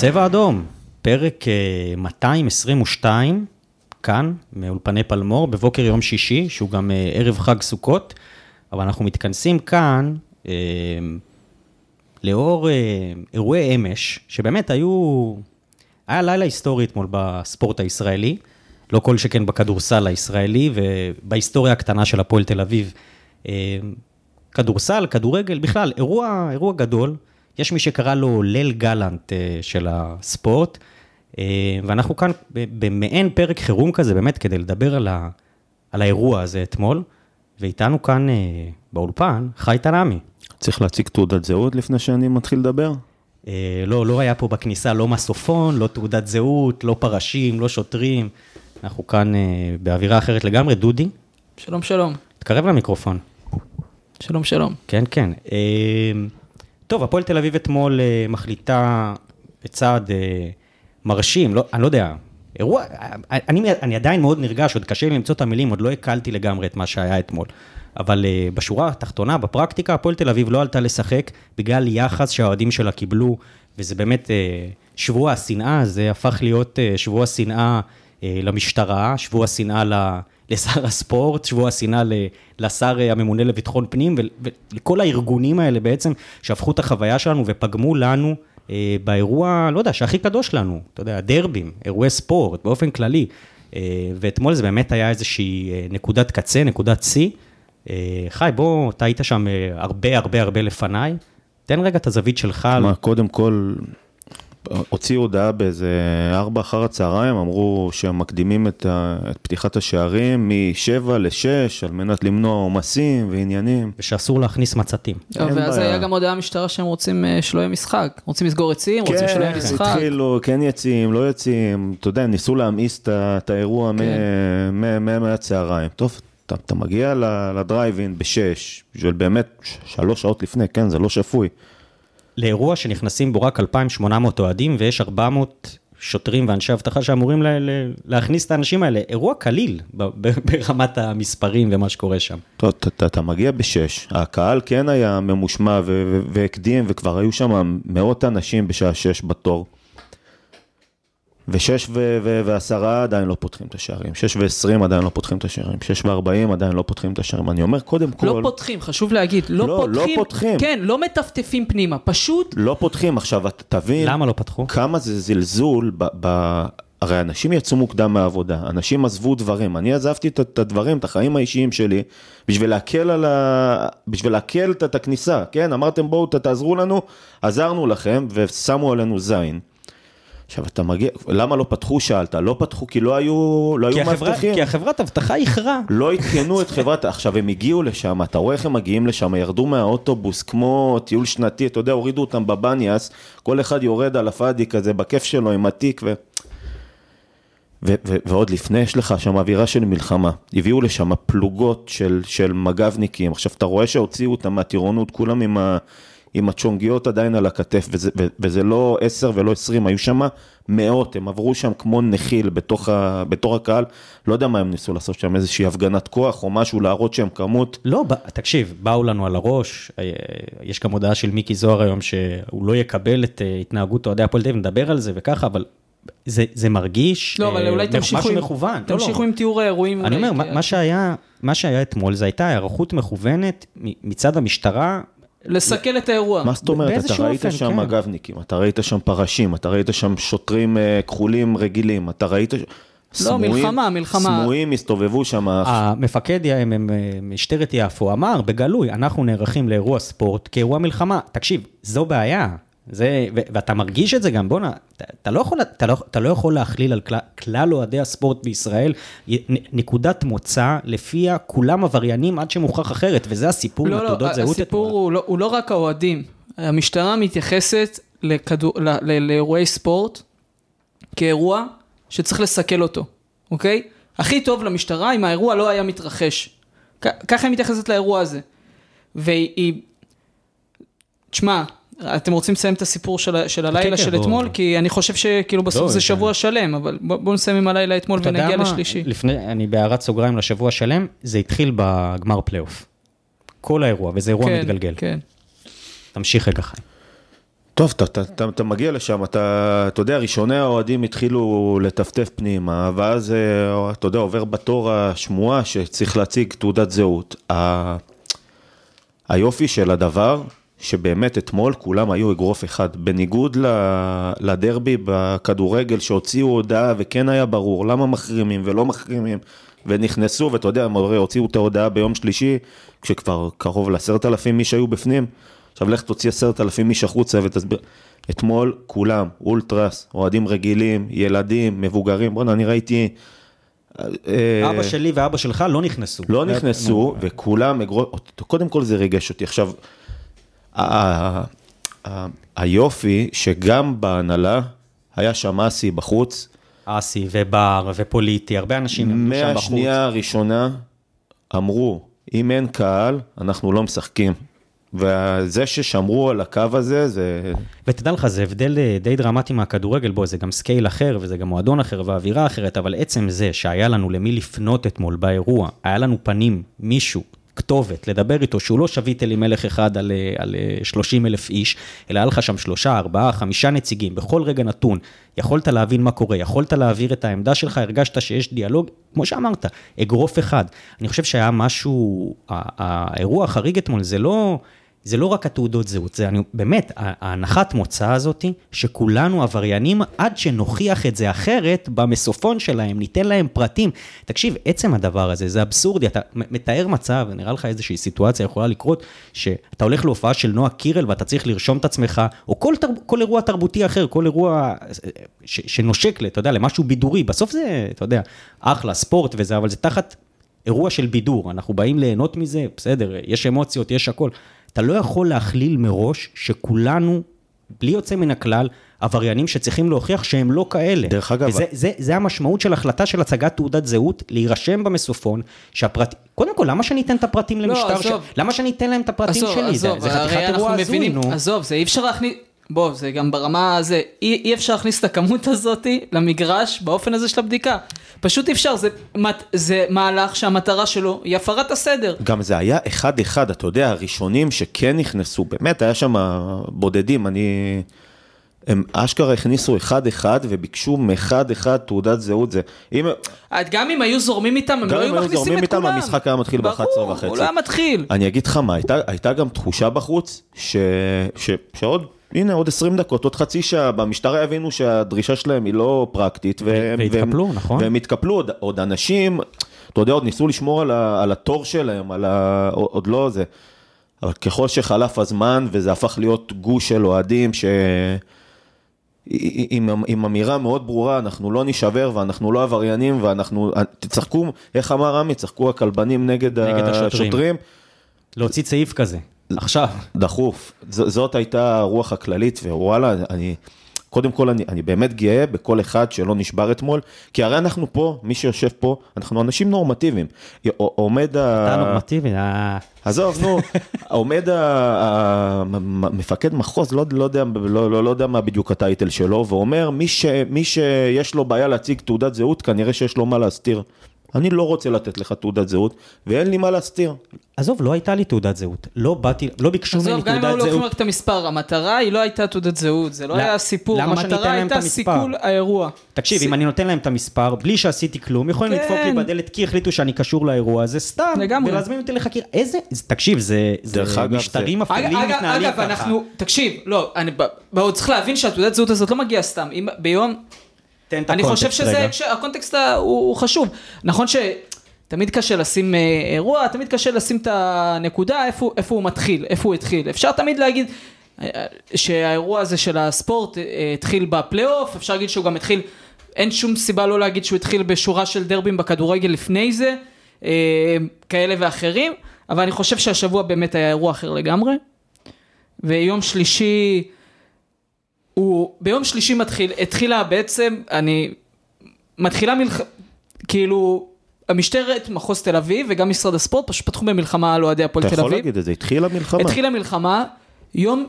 צבע אדום, פרק אה, 222, כאן, מאולפני פלמור, בבוקר יום שישי, שהוא גם אה, ערב חג סוכות, אבל אנחנו מתכנסים כאן אה, לאור אה, אירועי אמש, שבאמת היו, היה לילה היסטורי אתמול בספורט הישראלי, לא כל שכן בכדורסל הישראלי, ובהיסטוריה הקטנה של הפועל תל אביב. אה, כדורסל, כדורגל, בכלל, אירוע, אירוע גדול. יש מי שקרא לו ליל גלנט אה, של הספורט, אה, ואנחנו כאן במעין פרק חירום כזה, באמת, כדי לדבר על, ה, על האירוע הזה אתמול, ואיתנו כאן אה, באולפן, חי תנעמי. צריך להציג תעודת זהות לפני שאני מתחיל לדבר? לא, לא היה פה בכניסה לא מסופון, לא תעודת זהות, לא פרשים, לא שוטרים. אנחנו כאן באווירה אחרת לגמרי. דודי? שלום, שלום. תקרב למיקרופון. שלום, שלום. כן, כן. טוב, הפועל תל אביב אתמול מחליטה בצעד מרשים, לא, אני לא יודע, אירוע, אני, אני עדיין מאוד נרגש, עוד קשה לי למצוא את המילים, עוד לא הקלתי לגמרי את מה שהיה אתמול. אבל uh, בשורה התחתונה, בפרקטיקה, הפועל תל אביב לא עלתה לשחק בגלל יחס שהאוהדים שלה קיבלו, וזה באמת uh, שבוע השנאה, זה הפך להיות uh, שבוע השנאה uh, למשטרה, שבוע השנאה ל... לשר הספורט, שבוע השנאה לשר הממונה לביטחון פנים, ולכל הארגונים האלה בעצם, שהפכו את החוויה שלנו ופגמו לנו אה, באירוע, לא יודע, שהכי קדוש לנו, אתה יודע, דרבים, אירועי ספורט, באופן כללי. אה, ואתמול זה באמת היה איזושהי אה, נקודת קצה, נקודת שיא. חי, בוא, אתה היית שם הרבה הרבה הרבה לפניי. תן רגע את הזווית שלך. מה, קודם כל, הוציאו הודעה באיזה ארבע אחר הצהריים, אמרו שהם מקדימים את, ה, את פתיחת השערים מ-7 ל-6, על מנת למנוע עומסים ועניינים. ושאסור להכניס מצתים. ואז היה גם הודעה משטרה שהם רוצים אה, שלא יהיה משחק. רוצים לסגור עצים, רוצים שלא יהיה משחק. כן, התחילו, כן יציאים, לא יציאים, אתה יודע, ניסו להמאיס את האירוע כן. מהצהריים. טוב, אתה, אתה מגיע לדרייבין ב-6, בשביל באמת שלוש שעות לפני, כן, זה לא שפוי. לאירוע שנכנסים בו רק 2,800 אוהדים ויש 400 שוטרים ואנשי אבטחה שאמורים לה, לה, להכניס את האנשים האלה. אירוע קליל ברמת המספרים ומה שקורה שם. טוב, אתה, אתה מגיע בשש, הקהל כן היה ממושמע והקדים וכבר היו שם מאות אנשים בשעה שש בתור. ושש ועשרה עדיין לא פותחים את השערים, שש ועשרים עדיין לא פותחים את השערים, שש וארבעים עדיין לא פותחים את השערים. אני אומר, קודם כל... לא פותחים, חשוב להגיד, לא, לא, לא פותחים. לא פותחים. כן, לא מטפטפים פנימה, פשוט... לא פותחים. עכשיו, אתה תבין... למה לא פתחו? כמה זה זלזול ב... ב... הרי אנשים יצאו מוקדם מהעבודה, אנשים עזבו דברים, אני עזבתי את הדברים, את החיים האישיים שלי, בשביל להקל על ה... בשביל להקל את הכניסה, כן? אמרתם בואו תעזרו לנו, עזרנו לכם ושמו עלינו זין. עכשיו אתה מגיע, למה לא פתחו שאלת? לא פתחו כי לא היו, לא היו מאבטחים. כי החברת אבטחה איחרה. לא עדכנו את חברת, עכשיו הם הגיעו לשם, אתה רואה איך הם מגיעים לשם, ירדו מהאוטובוס כמו טיול שנתי, אתה יודע, הורידו אותם בבניאס, כל אחד יורד על הפאדי כזה בכיף שלו עם התיק ו... ו- ו- ועוד לפני יש לך שם אווירה של מלחמה, הביאו לשם פלוגות של, של מג"בניקים, עכשיו אתה רואה שהוציאו אותם מהטירונות, כולם עם ה... עם הצ'ונגיות עדיין על הכתף, וזה, וזה לא עשר ולא עשרים, היו שם מאות, הם עברו שם כמו נחיל בתוך, ה, בתוך הקהל, לא יודע מה הם ניסו לעשות שם, איזושהי הפגנת כוח או משהו, להראות שהם כמות. לא, ב, תקשיב, באו לנו על הראש, אה, יש גם הודעה של מיקי זוהר היום שהוא לא יקבל את אה, התנהגות אוהדי הפועל תל אביב, נדבר על זה וככה, אבל זה, זה מרגיש לא, אבל אולי אה, תמשיכו משהו עם, מכוון. תמשיכו לא, לא. עם תיאור האירועים. אני אומר, מה, מה, שהיה, מה שהיה אתמול, זה הייתה היערכות מכוונת מצד המשטרה לסכל את האירוע. מה זאת אומרת? אתה ראית שם כן. מג"בניקים, אתה ראית שם פרשים, אתה ראית שם שוטרים אה, כחולים רגילים, אתה ראית... לא, מלחמה, מלחמה. סמויים הסתובבו שם. המפקד משטרת יפו אמר בגלוי, אנחנו נערכים לאירוע ספורט כאירוע מלחמה. תקשיב, זו בעיה. זה, ו- ואתה מרגיש את זה גם, בואנה, אתה, אתה, לא אתה, לא, אתה לא יכול להכליל על כלל, כלל אוהדי הספורט בישראל נקודת מוצא לפיה כולם עבריינים עד שמוכח אחרת, וזה הסיפור לא, עם התעודות לא, זהות. הסיפור הוא לא, הוא לא רק האוהדים, המשטרה מתייחסת לכדור, ל, ל, לאירועי ספורט כאירוע שצריך לסכל אותו, אוקיי? הכי טוב למשטרה אם האירוע לא היה מתרחש. ככה היא מתייחסת לאירוע הזה. והיא... תשמע, אתם רוצים לסיים את הסיפור של, של הלילה כן, של כן, אתמול? בוא. כי אני חושב שכאילו בסוף לא, זה שבוע שלם, אבל בואו בוא נסיים עם הלילה אתמול ונגיע לשלישי. לפני, אני בהערת סוגריים לשבוע שלם, זה התחיל בגמר פלייאוף. כל האירוע, וזה אירוע כן, מתגלגל. כן. תמשיך רגע חיים. טוב, אתה, אתה, אתה, אתה מגיע לשם, אתה, אתה יודע, ראשוני האוהדים התחילו לטפטף פנימה, ואז, אה, אתה יודע, עובר בתור השמועה שצריך להציג תעודת זהות. ה... היופי של הדבר, שבאמת אתמול כולם היו אגרוף אחד, בניגוד לדרבי בכדורגל שהוציאו הודעה וכן היה ברור למה מחרימים ולא מחרימים, ונכנסו, ואתה יודע, הם הרי הוציאו את ההודעה ביום שלישי, כשכבר קרוב לעשרת אלפים איש היו בפנים, עכשיו לך תוציא עשרת אלפים איש החוצה ותסביר. אתמול כולם, אולטרס, אוהדים רגילים, ילדים, מבוגרים, בוא'נה, אני ראיתי... אה, אבא שלי ואבא שלך לא נכנסו. לא נכנסו, וכולם, קודם כל זה ריגש אותי. עכשיו, היופי שגם בהנהלה היה שם אסי בחוץ, אסי ובר ופוליטי, הרבה אנשים שם בחוץ. מהשנייה הראשונה אמרו, אם אין קהל, אנחנו לא משחקים. וזה ששמרו על הקו הזה, זה... ותדע לך, זה הבדל אה, די דרמטי מהכדורגל, בוא, זה גם scale אחר, וזה גם מועדון אחר, ואווירה אחרת, אבל עצם זה שהיה לנו למי לפנות אתמול באירוע, היה לנו פנים, מישהו, כתובת, לדבר איתו, שהוא לא שביט אלימלך אחד על, אה, על אה, 30 אלף איש, אלא היה לך שם שלושה, ארבעה, חמישה נציגים, בכל רגע נתון, יכולת להבין מה קורה, יכולת להעביר את העמדה שלך, הרגשת שיש דיאלוג, כמו שאמרת, אגרוף אחד. אני חושב שהיה משהו, האירוע החריג אתמול, זה לא... זה לא רק התעודות זהות, זה אני, באמת, ההנחת מוצא הזאתי, שכולנו עבריינים עד שנוכיח את זה אחרת במסופון שלהם, ניתן להם פרטים. תקשיב, עצם הדבר הזה, זה אבסורדי, אתה מתאר מצב, נראה לך איזושהי סיטואציה יכולה לקרות, שאתה הולך להופעה של נועה קירל ואתה צריך לרשום את עצמך, או כל, תרב, כל אירוע תרבותי אחר, כל אירוע ש, שנושק, אתה יודע, למשהו בידורי, בסוף זה, אתה יודע, אחלה, ספורט וזה, אבל זה תחת אירוע של בידור, אנחנו באים ליהנות מזה, בסדר, יש אמוציות, יש הכל. אתה לא יכול להכליל מראש שכולנו, בלי יוצא מן הכלל, עבריינים שצריכים להוכיח שהם לא כאלה. דרך אגב- וזה זה, זה המשמעות של החלטה של הצגת תעודת זהות, להירשם במסופון, שהפרט... קודם כל, למה שאני אתן את הפרטים למשטר? עזוב. ש... למה שאני אתן להם את הפרטים עזוב, שלי? עזוב, זה, זה חתיכת אירוע הזוי, נו. עזוב, זה אי אפשר להכניס, בוא, זה גם ברמה הזה, אי, אי אפשר להכניס את הכמות הזאת למגרש באופן הזה של הבדיקה. פשוט אי אפשר, זה, מת- זה מהלך שהמטרה שלו היא הפרת הסדר. גם זה היה אחד-אחד, אתה יודע, הראשונים שכן נכנסו, באמת, היה שם בודדים, אני... הם אשכרה הכניסו אחד-אחד וביקשו מאחד-אחד תעודת זהות, זה... אם... גם אם היו זורמים איתם, הם גם לא אם היו היו מכניסים זורמים את איתם, כולם. המשחק היה מתחיל ב- 11 ברור, וחצי. הוא לא היה מתחיל. אני אגיד לך מה, הייתה, הייתה גם תחושה בחוץ, ש, ש, שעוד, הנה, עוד 20 דקות, עוד חצי שעה, במשטרה יבינו שהדרישה שלהם היא לא פרקטית. והם, והתקפלו, והם, נכון. והם התקפלו, עוד, עוד אנשים, אתה יודע, עוד ניסו לשמור על, ה, על התור שלהם, על ה, עוד לא זה. אבל ככל שחלף הזמן, וזה הפך להיות גוש של אוהדים, ש... עם, עם אמירה מאוד ברורה, אנחנו לא נישבר ואנחנו לא עבריינים ואנחנו, תצחקו, איך אמר עמי, צחקו הכלבנים נגד, נגד השוטרים. השוטרים. להוציא סעיף כזה, עכשיו. דחוף. ז, זאת הייתה הרוח הכללית, ווואלה, אני, קודם כל אני, אני באמת גאה בכל אחד שלא נשבר אתמול, כי הרי אנחנו פה, מי שיושב פה, אנחנו אנשים נורמטיביים. עומד ה... אתה נורמטיבי, אה, עזוב, נו, עומד ה- ה- מ- מפקד מחוז, לא, לא, יודע, לא, לא, לא יודע מה בדיוק הטייטל שלו, ואומר, מי, ש, מי שיש לו בעיה להציג תעודת זהות, כנראה שיש לו מה להסתיר. אני לא רוצה לתת לך תעודת זהות, ואין לי מה להסתיר. עזוב, לא הייתה לי תעודת זהות. לא באתי, לא ביקשו ממני עזוב, גם אם היו תעודת לוקחים זהות. רק את המספר, המטרה היא לא הייתה תעודת זהות, זה לא היה סיפור, למה שאני אתן המטרה להם את הייתה? סיכול האירוע. תקשיב, אם אני נותן להם את המספר, בלי שעשיתי כלום, יכולים כן. לדפוק לי בדלת כי החליטו שאני קשור לאירוע הזה, סתם, לגמרי. ולהזמין אותי לחקירה. איזה, זה- תקשיב, זה אגב, משטרים אגב, אפלים אגב, מתנהלים אגב, ככה. אנחנו, תקשיב, לא, אני, צריך להבין שהתעודת זהות הזאת לא מגיעה סתם, אם ביום, תן את אני חושב הקונטקסט שזה, רגע. שהקונטקסט ה- הוא, הוא חשוב. נכון שתמיד קשה לשים אה, אירוע, תמיד קשה לשים את הנקודה, איפה, איפה הוא מתחיל, איפה הוא התחיל. אפשר תמיד להגיד אה, שהאירוע הזה של הספורט אה, התחיל בפלייאוף, אפשר להגיד שהוא גם התחיל, אין שום סיבה לא להגיד שהוא התחיל בשורה של דרבים בכדורגל לפני זה, אה, כאלה ואחרים, אבל אני חושב שהשבוע באמת היה אירוע אחר לגמרי. ויום שלישי, הוא ביום שלישי מתחיל, התחילה בעצם, אני, מתחילה מלח... כאילו, המשטרת מחוז תל אביב וגם משרד הספורט פשוט פתחו במלחמה על אוהדי הפועל אתה תל יכול אביב. להגיד את זה, התחילה מלחמה. התחילה מלחמה, יום,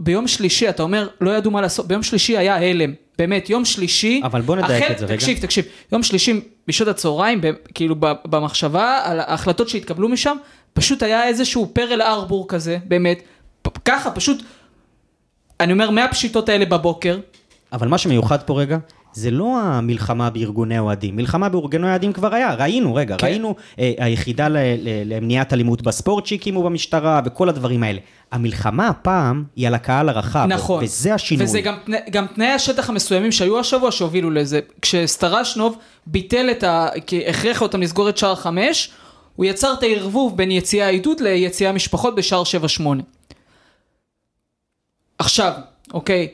וביום שלישי, אתה אומר, לא ידעו מה לעשות, ביום שלישי היה הלם. באמת, יום שלישי, אבל בוא נדייק החל- את זה רגע. תקשיב, תקשיב, יום שלישי בשעות הצהריים, ב- כאילו ב- במחשבה על ההחלטות שהתקבלו משם, פשוט היה איזשהו פרל ארבור כזה, באמת, ככה, פשוט אני אומר, מהפשיטות האלה בבוקר, אבל מה שמיוחד פה רגע, זה לא המלחמה בארגוני אוהדים. מלחמה בארגוני אוהדים כבר היה, ראינו, רגע, כן. ראינו אה, היחידה ל- ל- למניעת אלימות בספורט שהקימו במשטרה וכל הדברים האלה. המלחמה הפעם היא על הקהל הרחב, נכון. וזה השינוי. וזה גם, גם תנאי השטח המסוימים שהיו השבוע שהובילו לזה. כשסטרשנוב ביטל את ה... הכריח אותם לסגור את שער חמש, הוא יצר את הערבוב בין יציאה עידוד ליציאה משפחות בשער שבע שמונה. עכשיו, אוקיי,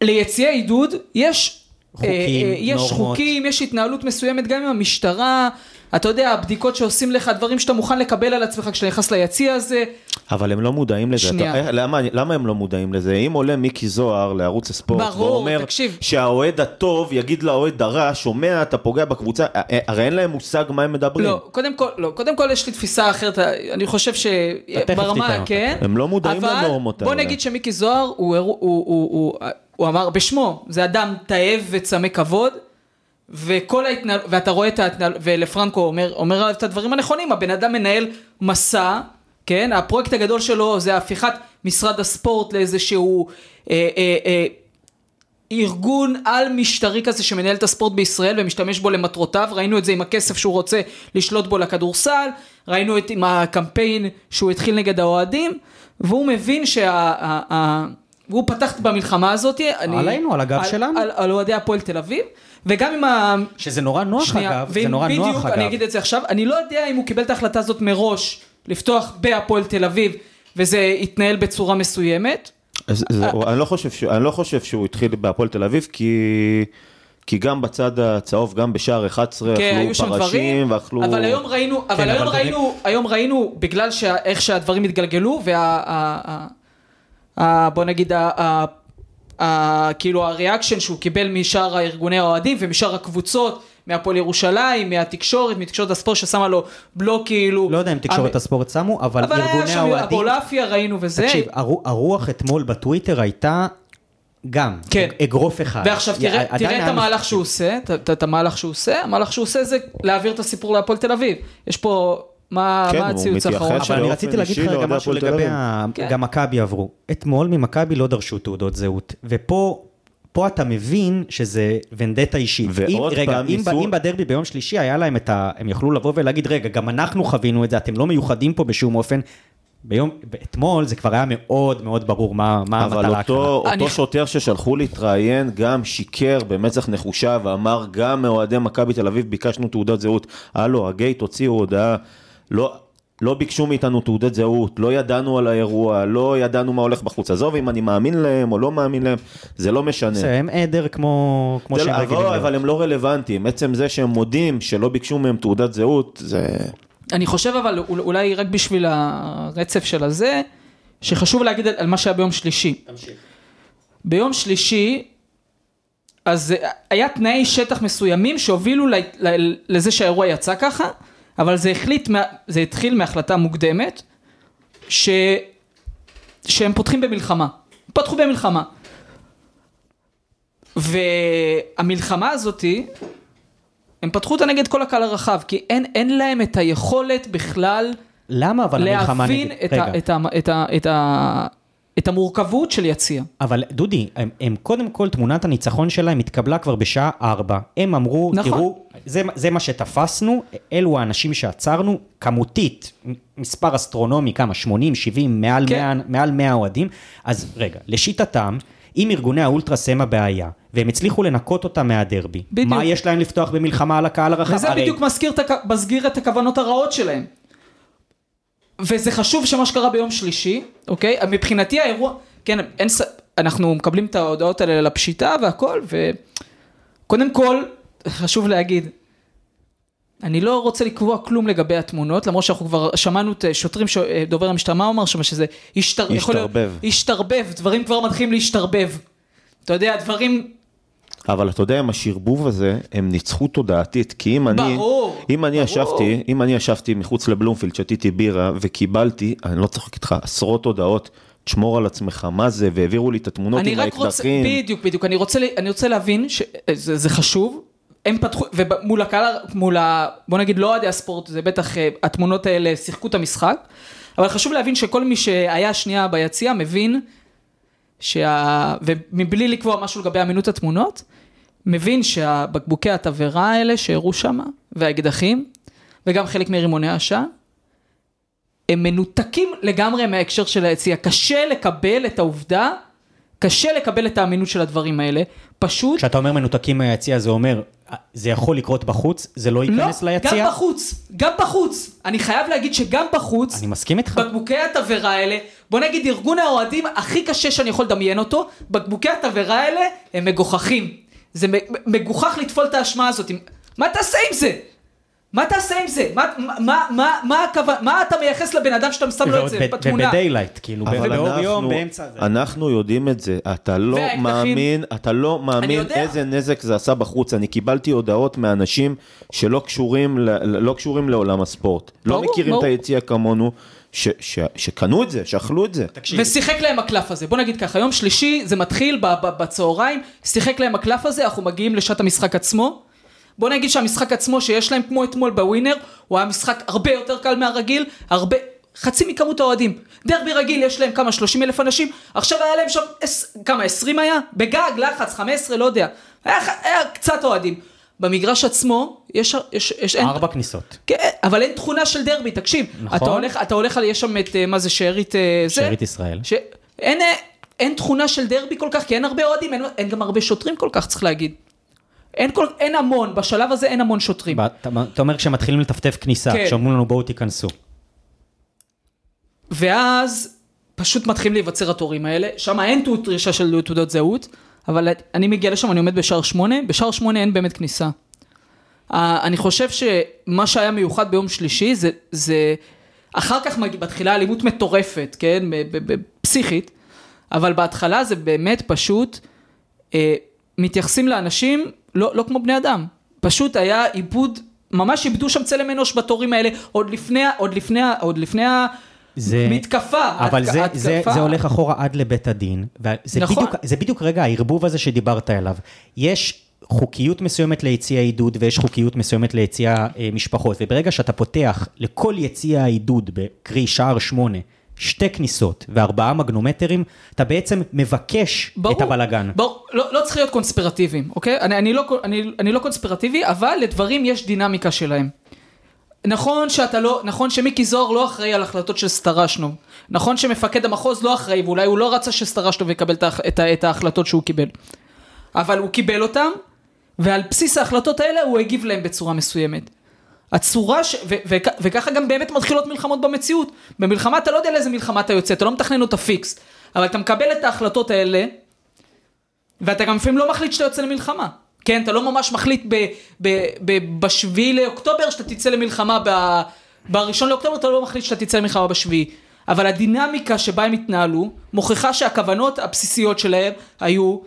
ליציאה עידוד יש... חוקים, אה, אה, יש נורמות. חוקים, יש התנהלות מסוימת גם עם המשטרה, אתה יודע, הבדיקות שעושים לך, דברים שאתה מוכן לקבל על עצמך כשאתה נכנס ליציע הזה, אבל הם לא מודעים לזה. שנייה. אתה, אה, למה, למה הם לא מודעים לזה? אם עולה מיקי זוהר לערוץ הספורט, ברור, ואומר תקשיב. שהאוהד הטוב יגיד לאוהד הרע, שומע, אתה פוגע בקבוצה, אה, אה, הרי אין להם מושג מה הם מדברים. לא, קודם כל, לא, קודם כל יש לי תפיסה אחרת, אני חושב שברמה. כן, הם לא מודעים אבל לנורמות בוא האלה. נגיד שמיקי זוהר, הוא, הוא, הוא, הוא, הוא, הוא אמר בשמו, זה אדם תאב וצמא כבוד, וכל ההתנהל... ואתה רואה את ההתנהל... ולפרנקו אומר, אומר את הדברים הנכונים, הבן אדם מנהל מסע, כן, הפרויקט הגדול שלו זה הפיכת משרד הספורט לאיזשהו אה, אה, אה, ארגון על משטרי כזה שמנהל את הספורט בישראל ומשתמש בו למטרותיו, ראינו את זה עם הכסף שהוא רוצה לשלוט בו לכדורסל, ראינו את עם הקמפיין שהוא התחיל נגד האוהדים, והוא מבין שה... והוא פתח במלחמה הזאת, אני, עלינו, על הגב על, שלנו. על, על אוהדי הפועל תל אביב, וגם עם ה... שזה נורא נוח שנייה, אגב, זה נורא בדיוק, נוח אני אגב. אגיד את זה עכשיו, אני לא יודע אם הוא קיבל את ההחלטה הזאת מראש, לפתוח בהפועל תל אביב, וזה התנהל בצורה מסוימת. אז, זה, אני, לא חושב ש, אני לא חושב שהוא התחיל בהפועל תל אביב, כי, כי גם בצד הצהוב, גם בשער 11, כן, אכלו שם דברים, פרשים, ואכלו... אבל היום ראינו, אבל כן, היום אבל ראינו, היום ראינו, בגלל שה- איך שהדברים התגלגלו, וה... ה- בוא נגיד, ה- ה- ה- כאילו הריאקשן שהוא קיבל משאר הארגוני האוהדים ומשאר הקבוצות, מהפועל ירושלים, מהתקשורת, מתקשורת הספורט ששמה לו בלוק כאילו... לא יודע אם תקשורת הספורט שמו, אבל אבל היה ארגוני שם האוהדים... אבולעפיה ראינו וזה. תקשיב, הרו- הרוח אתמול בטוויטר הייתה גם, כן. אגרוף אחד. ועכשיו תראה, את המהלך שהוא עושה, את המהלך שהוא עושה, המהלך שהוא עושה זה להעביר את הסיפור להפועל תל אביב. יש פה, מה כן, מה הציוץ האחרון אבל? אני רציתי להגיד לך רגע לאוהדי משהו לגבי. ה- כן. גם מכבי עברו. אתמול ממכבי לא דרשו תעודות זהות, ופה... פה אתה מבין שזה ונדטה אישית. ועוד אם, רגע, פעם אם, ניסו- אם בדרבי ביום שלישי היה להם את ה... הם יכלו לבוא ולהגיד, רגע, גם אנחנו חווינו את זה, אתם לא מיוחדים פה בשום אופן. ביום, אתמול זה כבר היה מאוד מאוד ברור מה, מה אבל המטרה אותו, אני- אותו שוטר ששלחו להתראיין גם שיקר במצח נחושה ואמר גם מאוהדי מכבי תל אביב ביקשנו תעודת זהות. הלו, הגייט הוציאו הודעה, לא, לא ביקשו מאיתנו תעודת זהות, לא ידענו על האירוע, לא ידענו מה הולך בחוץ. עזוב אם אני מאמין להם או לא מאמין להם, זה לא משנה. זה הם עדר כמו, כמו זה שהם לא- רגילים אבל, להיות. אבל הם לא רלוונטיים, עצם זה שהם מודים שלא ביקשו מהם תעודת זהות, זה... אני חושב אבל אול- אולי רק בשביל הרצף של הזה, שחשוב להגיד על על מה שהיה ביום שלישי. ביום שלישי, אז היה תנאי שטח מסוימים שהובילו ל- ל- לזה שהאירוע יצא ככה, אבל זה, החליט, זה התחיל מהחלטה מוקדמת, ש... שהם פותחים במלחמה. פתחו במלחמה. והמלחמה הזאתי, הם פתחו אותה נגד כל הקהל הרחב, כי אין, אין להם את היכולת בכלל למה אבל המלחמה להבין נגד... את, ה, את, ה, את, ה, את, ה, את המורכבות של יציע. אבל דודי, הם, הם קודם כל, תמונת הניצחון שלהם התקבלה כבר בשעה 4. הם אמרו, נכון. תראו, זה, זה מה שתפסנו, אלו האנשים שעצרנו, כמותית, מספר אסטרונומי, כמה? 80, 70, מעל, כן. 100, מעל 100 אוהדים. אז רגע, לשיטתם, אם ארגוני האולטרס הם הבעיה, והם הצליחו לנקות אותם מהדרבי, בדיוק. מה יש להם לפתוח במלחמה על הקהל הרחב? וזה הרי- בדיוק מזכיר, את הכ- את הכוונות הרעות שלהם. וזה חשוב שמה שקרה ביום שלישי, אוקיי? מבחינתי האירוע, כן, אין, ס- אנחנו מקבלים את ההודעות האלה לפשיטה והכל, וקודם כל, חשוב להגיד, אני לא רוצה לקבוע כלום לגבי התמונות, למרות שאנחנו כבר שמענו את שוטרים, ש... דובר המשטרה, מה אמר שם? שזה השתר... יכול השתרבב. השתרבב, דברים כבר מתחילים להשתרבב. אתה יודע, דברים... אבל אתה יודע, עם השרבוב הזה, הם ניצחו תודעתית, כי אם אני, ברור, אם אני ברור. ישבתי, אם אני ישבתי מחוץ לבלומפילד, שתיתי בירה, וקיבלתי, אני לא צוחק איתך, עשרות הודעות, תשמור על עצמך, מה זה, והעבירו לי את התמונות עם האקדחים. בדיוק, בדיוק, אני רוצה, אני רוצה להבין שזה זה חשוב, הם פתחו, ומול הקהל, מול ה... בוא נגיד לא אוהדי הספורט, זה בטח, אה, התמונות האלה שיחקו את המשחק, אבל חשוב להבין שכל מי שהיה שנייה ביציע מבין שה... ומבלי לקבוע משהו לגבי אמינות התמונות, מבין שהבקבוקי התבערה האלה שהראו שם, והאקדחים, וגם חלק מרימוני העשן, הם מנותקים לגמרי מההקשר של היציאה. קשה לקבל את העובדה, קשה לקבל את האמינות של הדברים האלה. פשוט כשאתה אומר מנותקים מהיציע, זה אומר, זה יכול לקרות בחוץ, זה לא ייכנס לא, ליציע? גם בחוץ, גם בחוץ. אני חייב להגיד שגם בחוץ, אני מסכים איתך. בקבוקי התבערה האלה, בוא נגיד ארגון האוהדים הכי קשה שאני יכול לדמיין אותו, בקבוקי התבערה האלה הם מגוחכים. זה מגוחך לטפול את האשמה הזאת. מה תעשה עם זה? מה תעשה עם זה? מה, מה, מה, מה, מה אתה מייחס לבן אדם שאתה שם לו את זה ב- בתמונה? ובדיילייט, כאילו, אבל באור אנחנו- יום, באמצע זה. אנחנו יודעים את זה, אתה לא והאקדחים- מאמין, אתה לא מאמין. איזה נזק זה עשה בחוץ. אני קיבלתי הודעות מאנשים שלא קשורים, ל- לא קשורים לעולם הספורט. לא מכירים ברור. את היציע כמונו, ש- ש- שקנו את זה, שאכלו את זה. תקשיב, ושיחק להם הקלף הזה. בוא נגיד ככה, יום שלישי, זה מתחיל ב- ב- בצהריים, שיחק להם הקלף הזה, אנחנו מגיעים לשעת המשחק עצמו. בוא נגיד שהמשחק עצמו שיש להם כמו אתמול בווינר, הוא היה משחק הרבה יותר קל מהרגיל, הרבה, חצי מכמות האוהדים. דרבי רגיל יש להם כמה 30 אלף אנשים, עכשיו היה להם שם, עש, כמה 20 היה? בגג, לחץ, 15, לא יודע. היה, היה קצת אוהדים. במגרש עצמו, יש, יש, יש, אין, ארבע כניסות. כן, אבל אין תכונה של דרבי, תקשיב. נכון. אתה הולך, אתה הולך על, יש שם את, אה, מה זה, שארית, אה, זה? שארית ישראל. שאין אה, אין תכונה של דרבי כל כך, כי אין הרבה אוהדים, אין, אין גם הרבה שוטרים כל כך, צריך להגיד. אין, כל, אין המון, בשלב הזה אין המון שוטרים. אתה אומר כשמתחילים לטפטף כניסה, כן. כשאומרים לנו בואו תיכנסו. ואז פשוט מתחילים להיווצר התורים האלה, שם אין דרישה של תעודות זהות, אבל אני מגיע לשם, אני עומד בשער שמונה, בשער שמונה אין באמת כניסה. אני חושב שמה שהיה מיוחד ביום שלישי זה, זה אחר כך מתחילה אלימות מטורפת, כן, פסיכית, אבל בהתחלה זה באמת פשוט, אה, מתייחסים לאנשים לא, לא כמו בני אדם, פשוט היה עיבוד, ממש איבדו שם צלם אנוש בתורים האלה, עוד לפני, עוד לפני, עוד לפני זה- המתקפה, אבל התק- זה, התקפה. זה, זה הולך אחורה עד לבית הדין, וזה נכון. בדיוק, זה בדיוק רגע הערבוב הזה שדיברת עליו. יש חוקיות מסוימת ליציע עידוד ויש חוקיות מסוימת ליציע אה, משפחות, וברגע שאתה פותח לכל יציע העידוד, קרי שער שמונה, שתי כניסות וארבעה מגנומטרים, אתה בעצם מבקש ברור, את הבלגן. ברור, לא, לא צריך להיות קונספירטיביים, אוקיי? אני, אני, לא, אני, אני לא קונספירטיבי, אבל לדברים יש דינמיקה שלהם. נכון שאתה לא, נכון שמיקי זוהר לא אחראי על החלטות של סטרשנוב. נכון שמפקד המחוז לא אחראי, ואולי הוא לא רצה שסטרשנוב יקבל את, את, את ההחלטות שהוא קיבל. אבל הוא קיבל אותם, ועל בסיס ההחלטות האלה הוא הגיב להם בצורה מסוימת. הצורה ש... ו- ו- וככה גם באמת מתחילות מלחמות במציאות. במלחמה אתה לא יודע לאיזה מלחמה אתה יוצא, אתה לא מתכנן אותה פיקס. אבל אתה מקבל את ההחלטות האלה, ואתה גם לפעמים לא מחליט שאתה יוצא למלחמה. כן, אתה לא ממש מחליט ב- ב- ב- בשביעי לאוקטובר שאתה תצא למלחמה, ב- בראשון לאוקטובר אתה לא מחליט שאתה תצא למלחמה בשביעי. אבל הדינמיקה שבה הם התנהלו, מוכיחה שהכוונות הבסיסיות שלהם היו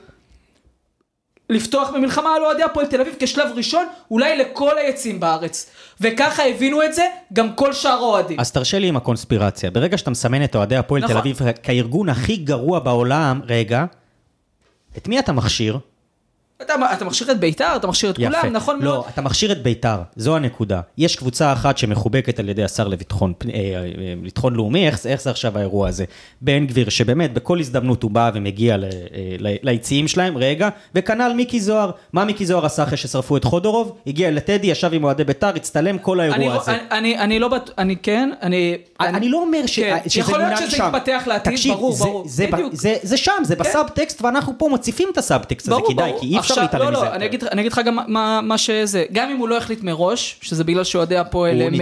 לפתוח במלחמה על אוהדי הפועל תל אביב כשלב ראשון, אולי לכל היציעים בארץ. וככה הבינו את זה גם כל שאר האוהדים. אז תרשה לי עם הקונספירציה. ברגע שאתה מסמן את אוהדי הפועל נכון. תל אביב כארגון הכי גרוע בעולם, רגע, את מי אתה מכשיר? אתה, אתה מכשיר את בית"ר, אתה מכשיר את כולם, נכון מאוד. לא, אתה מכשיר את בית"ר, זו הנקודה. יש קבוצה אחת שמחובקת על ידי השר לביטחון אה, אה, לאומי, איך, איך זה עכשיו האירוע הזה? בן גביר, שבאמת בכל הזדמנות הוא בא ומגיע ל, אה, ל, ליציעים שלהם, רגע, וכנ"ל מיקי זוהר. מה מיקי זוהר עשה אחרי ששרפו את חודורוב? הגיע לטדי, ישב עם אוהדי בית"ר, הצטלם כל אני, האירוע לא- הזה. אני, אני, אני לא בטוח, אני כן, אני... אני לא אומר ש... כן, שזה יכול להיות שזה. יתפתח לעתיד, תקשיב, ברור, זה, ברור, זה, בדיוק. זה, זה שם, זה בסאבטקסט, ואנחנו פה מציפים את הסאבטקסט הזה, כדאי. כי אי אפשר עכשיו, להתעלם לא, מזה. לא, אני אגיד, אני אגיד לך גם מה, מה שזה, גם אם הוא לא החליט מראש, שזה בגלל שאוהדי הפועל הם.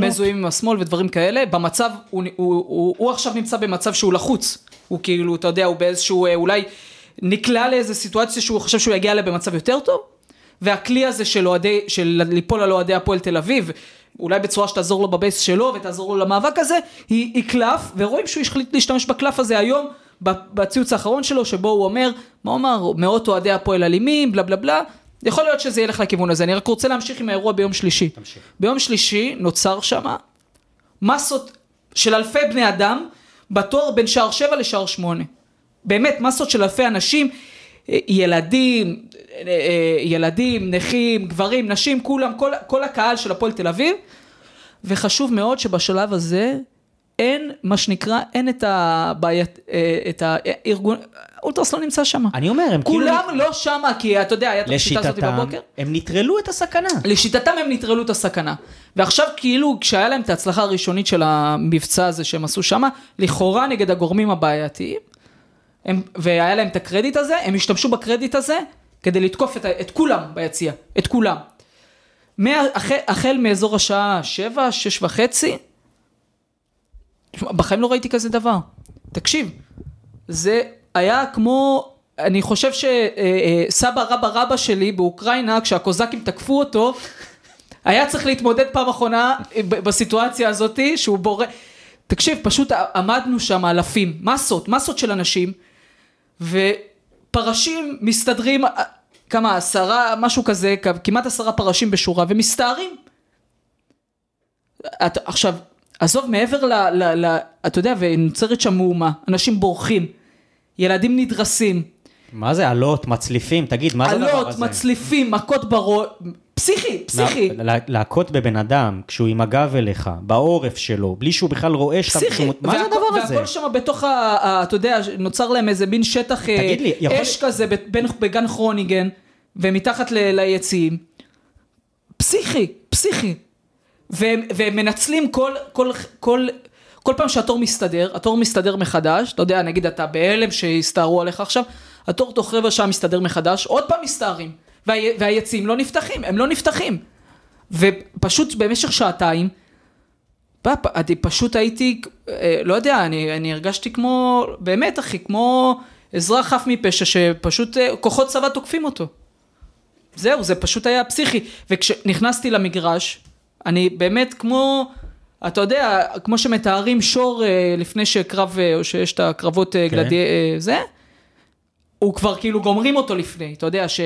מזוהים עם השמאל ודברים כאלה, במצב, הוא, הוא, הוא, הוא, הוא עכשיו נמצא במצב שהוא לחוץ, הוא כאילו, אתה יודע, הוא באיזשהו, אה, אולי נקלע לאיזה סיטואציה שהוא חושב שהוא יגיע אליה במצב יותר טוב, והכלי הזה של אוהדי, של ליפול על אוהדי הפועל תל אביב, אולי בצורה שתעזור לו בבייס שלו ותעזור לו למאבק הזה, היא, היא קלף, ורואים שהוא החליט להשתמש בקלף הזה היום, בציוץ האחרון שלו, שבו הוא אומר, מה הוא אמר, מאות אוהדי הפועל אלימים, בלה בלה בלה, יכול להיות שזה ילך לכיוון הזה, אני רק רוצה להמשיך עם האירוע ביום שלישי. תמשיך. ביום שלישי נוצר שמה מסות של אלפי בני אדם, בתור בין שער שבע לשער שמונה. באמת, מסות של אלפי אנשים, אה, ילדים, אה, אה, ילדים, נכים, גברים, נשים, כולם, כל, כל הקהל של הפועל תל אביב. וחשוב מאוד שבשלב הזה אין, מה שנקרא, אין את הבעיית, אה, את הארגון, אולטרס לא נמצא שם. אני אומר, הם כאילו... כולם לא שמה, כי אתה יודע, היה את השיטה הזאת לשיטתם, בבוקר. הם נטרלו את הסכנה. לשיטתם הם נטרלו את הסכנה. ועכשיו כאילו כשהיה להם את ההצלחה הראשונית של המבצע הזה שהם עשו שמה, לכאורה נגד הגורמים הבעייתיים, הם, והיה להם את הקרדיט הזה, הם השתמשו בקרדיט הזה כדי לתקוף את, את כולם ביציע, את כולם. מה, החל, החל מאזור השעה 7, 6 וחצי, בחיים לא ראיתי כזה דבר. תקשיב, זה היה כמו, אני חושב שסבא רבא רבא שלי באוקראינה, כשהקוזקים תקפו אותו, היה צריך להתמודד פעם אחרונה ב- בסיטואציה הזאת, שהוא בורא... תקשיב, פשוט עמדנו שם אלפים, מסות, מסות של אנשים, ופרשים מסתדרים, אה, כמה, עשרה, משהו כזה, כמעט עשרה פרשים בשורה, ומסתערים. את, עכשיו, עזוב, מעבר ל... ל, ל אתה יודע, ונוצרת שם מהומה, אנשים בורחים, ילדים נדרסים, מה זה אלות, מצליפים, תגיד, מה זה הדבר הזה? מצליפים, מכות בראש, פסיכי, פסיכי. לה- לה- להכות בבן אדם, כשהוא עם הגב אליך, בעורף שלו, בלי שהוא בכלל רואה שאתה... פסיכי, מה זה הדבר הזה? והכל שם בתוך ה... אתה יודע, נוצר להם איזה מין שטח אה, תגיד לי, יכול- אש כזה בגן כרוניגן, ומתחת ליציעים. פסיכי, פסיכי. והם, והם מנצלים כל, כל, כל, כל פעם שהתור מסתדר, התור מסתדר מחדש, אתה יודע, נגיד אתה בהלם שהסתערו עליך עכשיו, התור תוך רבע שעה מסתדר מחדש, עוד פעם מסתערים, וה, והיציעים לא נפתחים, הם לא נפתחים. ופשוט במשך שעתיים, פאפ, אני פשוט הייתי, אה, לא יודע, אני, אני הרגשתי כמו, באמת אחי, כמו אזרח חף מפשע שפשוט אה, כוחות צבא תוקפים אותו. זהו, זה פשוט היה פסיכי. וכשנכנסתי למגרש, אני באמת כמו, אתה יודע, כמו שמתארים שור אה, לפני שקרב, אה, או שיש את הקרבות אה, כן. גלדי... זה, הוא כבר כאילו גומרים אותו לפני, אתה יודע, ש...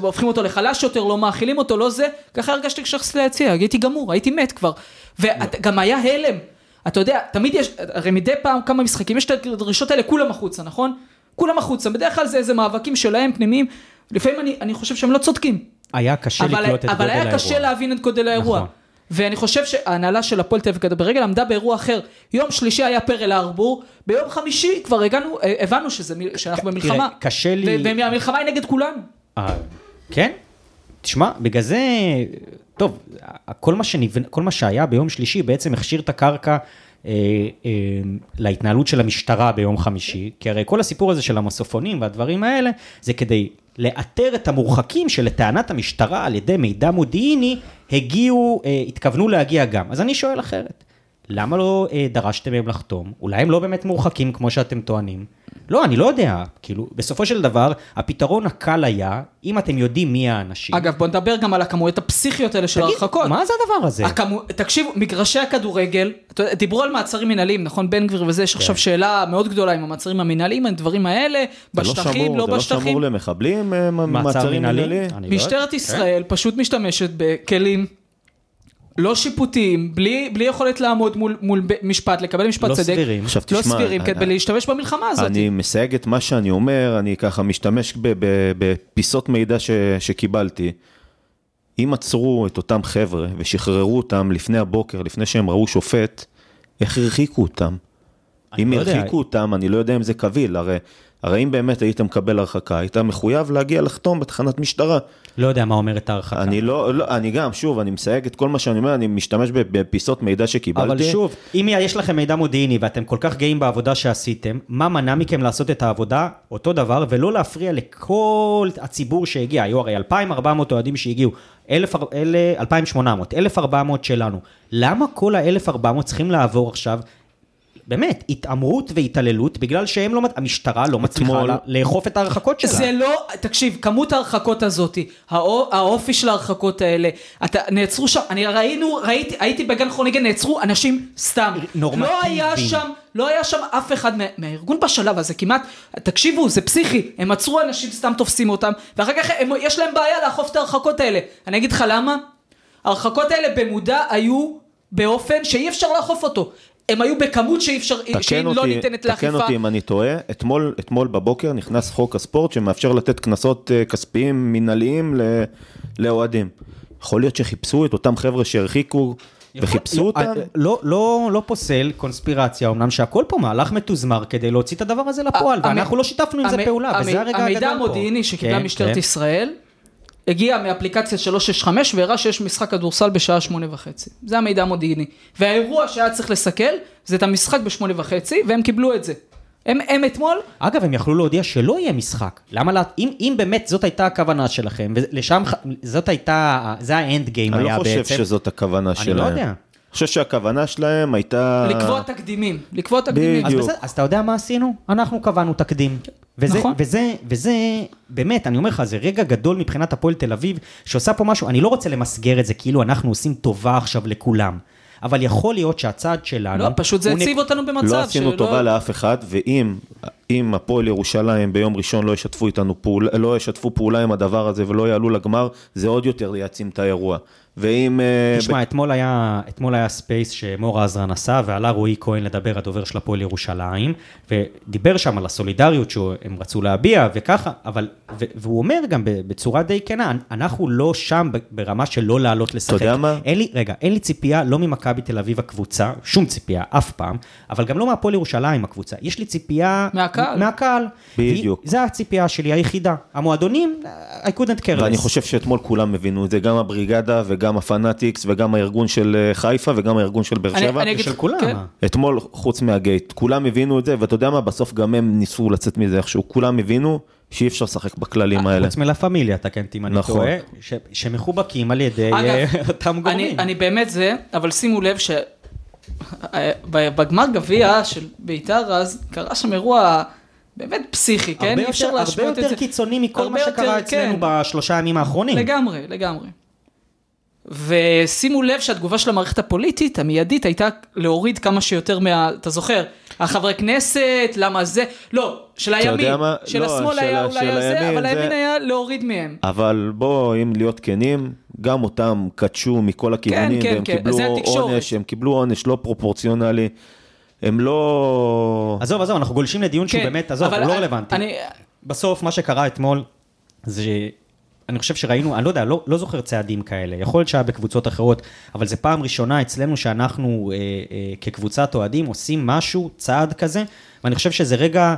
הופכים אותו לחלש יותר, לא מאכילים אותו, לא זה, ככה הרגשתי כשנכנסתי ליציע, הייתי גמור, הייתי מת כבר. וגם היה הלם, אתה יודע, תמיד יש, הרי מדי פעם כמה משחקים, יש את הדרישות האלה, כולם החוצה, נכון? כולם החוצה, בדרך כלל זה איזה מאבקים שלהם, פנימיים, לפעמים אני, אני חושב שהם לא צודקים. היה קשה אבל, לקלוט את גודל אבל האירוע. היה קשה להבין את גודל האירוע. נכון. ואני חושב שההנהלה של הפועל תל אביב כדורגל עמדה באירוע אחר. יום שלישי היה פרל ארבור, ביום חמישי כבר הגענו, אה, הבנו שזה, שאנחנו במלחמה. תראה, קשה לי- והמלחמה היא נגד כולנו. אה, כן? תשמע, בגלל זה, טוב, כל מה, שנבנ... כל מה שהיה ביום שלישי בעצם הכשיר את הקרקע להתנהלות של המשטרה ביום חמישי, כי הרי כל הסיפור הזה של המסופונים והדברים האלה, זה כדי לאתר את המורחקים שלטענת המשטרה על ידי מידע מודיעיני, הגיעו, אה, התכוונו להגיע גם. אז אני שואל אחרת. למה לא אה, דרשתם מהם לחתום? אולי הם לא באמת מורחקים כמו שאתם טוענים? לא, אני לא יודע. כאילו, בסופו של דבר, הפתרון הקל היה, אם אתם יודעים מי האנשים. אגב, בוא נדבר גם על הכמויות הפסיכיות האלה של תגיד, ההרחקות. מה זה הדבר הזה? הכמו... תקשיבו, מגרשי הכדורגל, דיברו על מעצרים מנהליים, נכון? בן גביר וזה, יש עכשיו שאלה מאוד גדולה עם המעצרים המנהליים, הדברים האלה, זה לא בשטחים, שמור- לא זה לא בשטחים. שמור למחבלים, אה, מעצרים מנהליים? לא משטרת יודע. ישראל פשוט משתמשת בכלים לא שיפוטיים, בלי, בלי יכולת לעמוד מול, מול משפט, לקבל משפט לא צדק. סבירים. עכשיו לא תשמע, סבירים, כדי להשתמש במלחמה הזאת. אני מסייג את מה שאני אומר, אני ככה משתמש בפיסות מידע ש- שקיבלתי. אם עצרו את אותם חבר'ה ושחררו אותם לפני הבוקר, לפני שהם ראו שופט, איך הרחיקו אותם? אם לא יודע. הרחיקו אותם, אני לא יודע אם זה קביל, הרי, הרי אם באמת היית מקבל הרחקה, היית מחויב להגיע לחתום בתחנת משטרה. לא יודע מה אומרת ההרחקה. אני לא, לא, אני גם, שוב, אני מסייג את כל מה שאני אומר, אני משתמש בפיסות מידע שקיבלתי. אבל שוב, אם יש לכם מידע מודיעיני ואתם כל כך גאים בעבודה שעשיתם, מה מנע מכם לעשות את העבודה אותו דבר ולא להפריע לכל הציבור שהגיע? היו הרי 2,400 אוהדים שהגיעו, 1,000 אלה- 2,800, 1,400 שלנו. למה כל ה-1,400 צריכים לעבור עכשיו? באמת, התעמרות והתעללות בגלל שהם לא, המשטרה לא מצליחה לה- לאכוף את ההרחקות שלה. זה לא, תקשיב, כמות ההרחקות הזאת, האו- האופי של ההרחקות האלה, אתה, נעצרו שם, אני ראינו, ראיתי, הייתי בגן חוניגן, נעצרו אנשים סתם. נורמטיביים. לא היה שם, לא היה שם אף אחד מה, מהארגון בשלב הזה, כמעט, תקשיבו, זה פסיכי, הם עצרו אנשים, סתם תופסים אותם, ואחר כך הם, יש להם בעיה לאכוף את ההרחקות האלה. אני אגיד לך למה? ההרחקות האלה במודע היו באופן שאי אפשר לאכוף אותו. הם היו בכמות שאי אפשר, שהיא תקן לא אותי, ניתנת תקן לאכיפה. אותי אם אני טועה, אתמול, אתמול בבוקר נכנס חוק הספורט שמאפשר לתת קנסות אה, כספיים מינהליים ל- לאוהדים. יכול להיות שחיפשו את אותם חבר'ה שהרחיקו וחיפשו אותם? לא, לא, לא פוסל קונספירציה, אמנם שהכל פה מהלך מתוזמר כדי להוציא את הדבר הזה לפועל, המ- ואנחנו לא שיתפנו עם זה פעולה, וזה הרגע הגדול פה. המידע המודיעיני שקיבלה כן, משטרת כן. ישראל, הגיע מאפליקציה 365 והראה שיש משחק כדורסל בשעה שמונה וחצי. זה המידע המודיעיני. והאירוע שהיה צריך לסכל, זה את המשחק בשמונה וחצי, והם קיבלו את זה. הם, הם אתמול, אגב, הם יכלו להודיע שלא יהיה משחק. למה לה... אם, אם באמת זאת הייתה הכוונה שלכם, ולשם, זאת הייתה, זה האנד גיים אני היה לא בעצם. חושב שזאת הכוונה אני שלהם. לא יודע. אני חושב שהכוונה שלהם הייתה... לקבוע תקדימים. לקבוע תקדימים. אז בדיוק. בסדר, אז אתה יודע מה עשינו? אנחנו קבענו תקדים. וזה, נכון. וזה, וזה, באמת, אני אומר לך, זה רגע גדול מבחינת הפועל תל אביב, שעושה פה משהו, אני לא רוצה למסגר את זה כאילו אנחנו עושים טובה עכשיו לכולם, אבל יכול להיות שהצעד שלנו... לא, פשוט זה הוא נק- הציב אותנו במצב לא עשינו שלא- טובה לאף אחד, ואם אם הפועל ירושלים ביום ראשון לא ישתפו איתנו פעולה, לא ישתפו פעולה עם הדבר הזה ולא יעלו לגמר, זה עוד יותר יעצים את האירוע. ואם... אה, תשמע, אתמול היה, אתמול היה space שמור עזרן עשה, ועלה רועי כהן לדבר, הדובר של הפועל ירושלים, ודיבר שם על הסולידריות שהם רצו להביע, וככה, אבל, ו, והוא אומר גם בצורה די כנה, אנחנו לא שם ב- ברמה של לא לעלות לשחק. יודע מה? אין לי, רגע, אין לי ציפייה, לא ממכבי תל אביב הקבוצה, שום ציפייה, אף פעם, אבל גם לא מהפועל ירושלים הקבוצה. יש לי ציפייה... מהקהל. מהקהל. בדיוק. זו הציפייה שלי היחידה. המועדונים, I couldn't care ואני less. חושב שאתמול כולם הבינו את זה, גם הבריגדה וגם הפנאטיקס וגם הארגון של אה, חיפה וגם הארגון של באר אני- שבע. אני אגיד של כולם. כן. אתמול, חוץ מהגייט, כולם הבינו את זה, ואתה יודע מה, בסוף גם הם ניסו לצאת מזה איכשהו, כולם הבינו שאי אפשר לשחק בכללים האלה. חוץ מלה פמיליה, תקן אותי אם אני נכון. טועה, ש- שמחובקים על ידי אגב, אה, אותם אני, גורמים. אני באמת זה, אבל שימו לב ש... בגמר גביע של ביתר אז, קרה שם אירוע באמת פסיכי, כן? הרבה אי אפשר הרבה להשוות את זה. יותר קיצוני מכל הרבה מה שקרה יותר, אצלנו כן. בשלושה הימים האחרונים. לגמרי, לגמרי. ושימו לב שהתגובה של המערכת הפוליטית המיידית הייתה להוריד כמה שיותר מה... אתה זוכר? החברי כנסת, למה זה? לא, של הימין. מה? של לא, השמאל היה אולי של זה, הימין אבל זה- הימין היה להוריד מהם. אבל בוא, אם להיות כנים, גם אותם קדשו מכל הכיוונים, כן, והם כן, קיבלו. עונש, הם קיבלו עונש לא פרופורציונלי. הם לא... עזוב, עזוב, אנחנו גולשים לדיון שהוא כן, באמת, עזוב, הוא לא אני- רלוונטי. אני- בסוף, מה שקרה אתמול, זה... אני חושב שראינו, אני לא יודע, לא, לא זוכר צעדים כאלה, יכול להיות שהיה בקבוצות אחרות, אבל זו פעם ראשונה אצלנו שאנחנו אה, אה, כקבוצת אוהדים עושים משהו, צעד כזה, ואני חושב שזה רגע.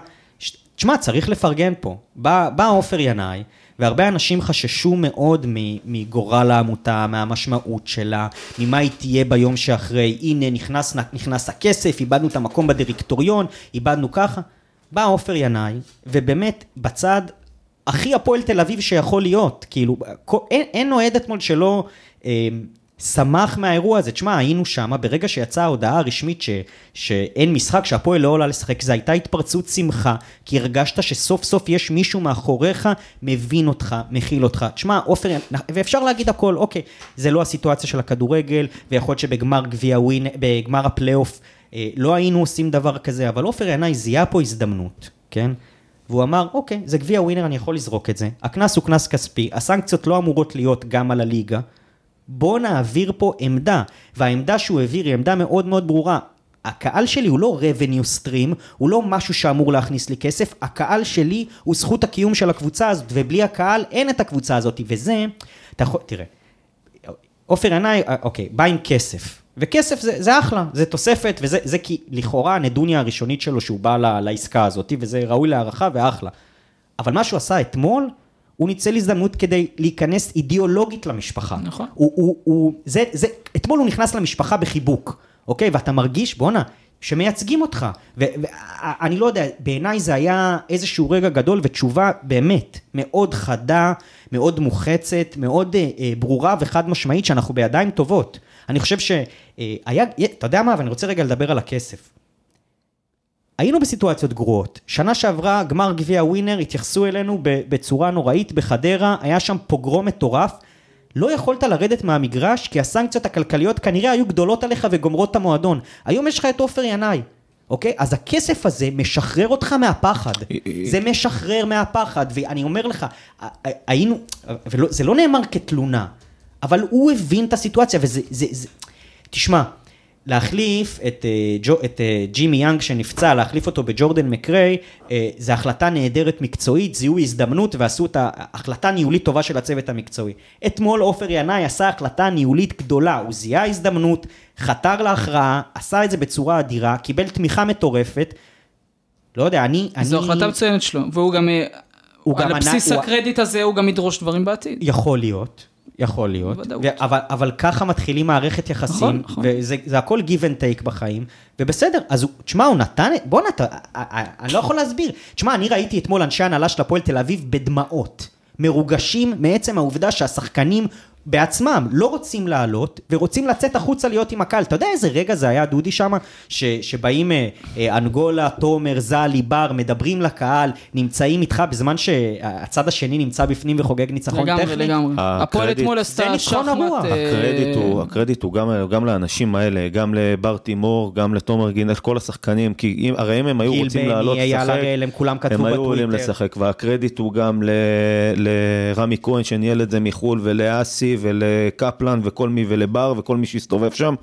תשמע, צריך לפרגן פה. בא, עופר ינאי, והרבה אנשים חששו מאוד מגורל העמותה, מהמשמעות שלה, ממה היא תהיה ביום שאחרי, הנה נכנס, נכנס הכסף, איבדנו את המקום בדירקטוריון, איבדנו ככה. בא עופר ינאי, ובאמת, בצד הכי הפועל תל אביב שיכול להיות, כאילו, אין, אין אוהד אתמול שלא אה, שמח מהאירוע הזה. תשמע, היינו שם, ברגע שיצאה ההודעה הרשמית ש, שאין משחק, שהפועל לא עולה לשחק, זו הייתה התפרצות שמחה, כי הרגשת שסוף סוף יש מישהו מאחוריך, מבין אותך, מכיל אותך. תשמע, עופר, ואפשר להגיד הכל, אוקיי, זה לא הסיטואציה של הכדורגל, ויכול להיות שבגמר גביע ווין, בגמר הפלייאוף, אה, לא היינו עושים דבר כזה, אבל עופר ינאי זיהה פה הזדמנות, כן? והוא אמר, אוקיי, זה גביע ווינר, אני יכול לזרוק את זה. הקנס הוא קנס כספי, הסנקציות לא אמורות להיות גם על הליגה. בוא נעביר פה עמדה, והעמדה שהוא העביר היא עמדה מאוד מאוד ברורה. הקהל שלי הוא לא revenue stream, הוא לא משהו שאמור להכניס לי כסף, הקהל שלי הוא זכות הקיום של הקבוצה הזאת, ובלי הקהל אין את הקבוצה הזאת, וזה, אתה יכול, תראה, עופר ינאי, אה, אוקיי, בא עם כסף. וכסף זה, זה אחלה, זה תוספת, וזה זה כי לכאורה הנדוניה הראשונית שלו שהוא בא לעסקה הזאת, וזה ראוי להערכה ואחלה. אבל מה שהוא עשה אתמול, הוא ניצל הזדמנות כדי להיכנס אידיאולוגית למשפחה. נכון. הוא, הוא, הוא, זה, זה, אתמול הוא נכנס למשפחה בחיבוק, אוקיי? ואתה מרגיש, בואנה, שמייצגים אותך. ואני לא יודע, בעיניי זה היה איזשהו רגע גדול ותשובה באמת מאוד חדה, מאוד מוחצת, מאוד אה, אה, ברורה וחד משמעית שאנחנו בידיים טובות. אני חושב שהיה, אתה יודע מה, ואני רוצה רגע לדבר על הכסף. היינו בסיטואציות גרועות. שנה שעברה, גמר גביע ווינר, התייחסו אלינו בצורה נוראית בחדרה, היה שם פוגרום מטורף. לא יכולת לרדת מהמגרש, כי הסנקציות הכלכליות כנראה היו גדולות עליך וגומרות את המועדון. היום יש לך את עופר ינאי, אוקיי? אז הכסף הזה משחרר אותך מהפחד. זה משחרר מהפחד, ואני אומר לך, היינו, וזה לא נאמר כתלונה, אבל הוא הבין את הסיטואציה, וזה, זה, זה, תשמע, להחליף את, אה, ג'ו, את אה, ג'ימי יאנג שנפצע, להחליף אותו בג'ורדן מקריי, אה, זו החלטה נהדרת מקצועית, זיהו הזדמנות ועשו את ההחלטה ניהולית טובה של הצוות המקצועי. אתמול עופר ינאי עשה החלטה ניהולית גדולה, הוא זיהה הזדמנות, חתר להכרעה, עשה את זה בצורה אדירה, קיבל תמיכה מטורפת. לא יודע, אני... זו אני... החלטה מצוינת שלו, והוא גם, הוא גם על ענה- בסיס הוא- הקרדיט הזה הוא גם ידרוש דברים בעתיד. יכול להיות, יכול להיות, בוודאות. ו- אבל, אבל ככה מתחילים מערכת יחסים, נכון, נכון. וזה זה הכל give and take בחיים, ובסדר, אז הוא, תשמע, הוא נתן, בוא נת... אני לא יכול להסביר. תשמע, אני ראיתי אתמול אנשי הנהלה של הפועל תל אביב בדמעות, מרוגשים מעצם העובדה שהשחקנים בעצמם לא רוצים לעלות, ורוצים לצאת החוצה להיות עם הקהל. אתה יודע איזה רגע זה היה, דודי, שמה? ש, שבאים אה, אה, אנגולה, תומר, זלי, בר, מדברים לקהל, נמצאים איתך בזמן שהצד השני נמצא בפנים וחוגג ניצחון לגמרי, טכני? לגמרי. הפועל הקרדיט- אתמול זה עשתה ניצחון שחמט... הרוח. אה, הקרדיט הוא, הקרדיט הוא גם, גם לאנשים האלה, גם לבר תימור, גם לתומר גינס, כל השחקנים, כי אם, הרי אם הם היו רוצים בני, לעלות לשחק, הם כולם כתבו הם היו עולים. לשחק, והקרדיט הוא גם לרמי כהן שניהל את זה מחו"ל, ולאסי, ולקפלן, וכל מי, ולבר, וכל מי שהסתובב שם,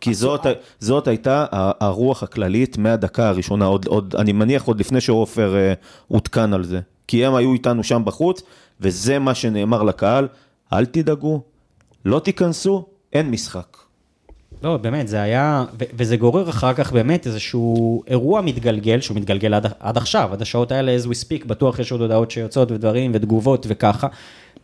כי זאת, זאת הייתה הרוח הכללית מהדקה הראשונה, עוד, עוד, אני מניח עוד לפני שעופר אה, עודכן על זה, כי הם היו איתנו שם בחוץ, וזה מה שנאמר לקהל, אל תדאגו, לא תיכנסו, אין משחק. לא, באמת, זה היה, ו- וזה גורר אחר כך באמת איזשהו אירוע מתגלגל, שהוא מתגלגל עד, עד עכשיו, עד השעות האלה as we speak, בטוח יש עוד הודעות שיוצאות ודברים ותגובות וככה,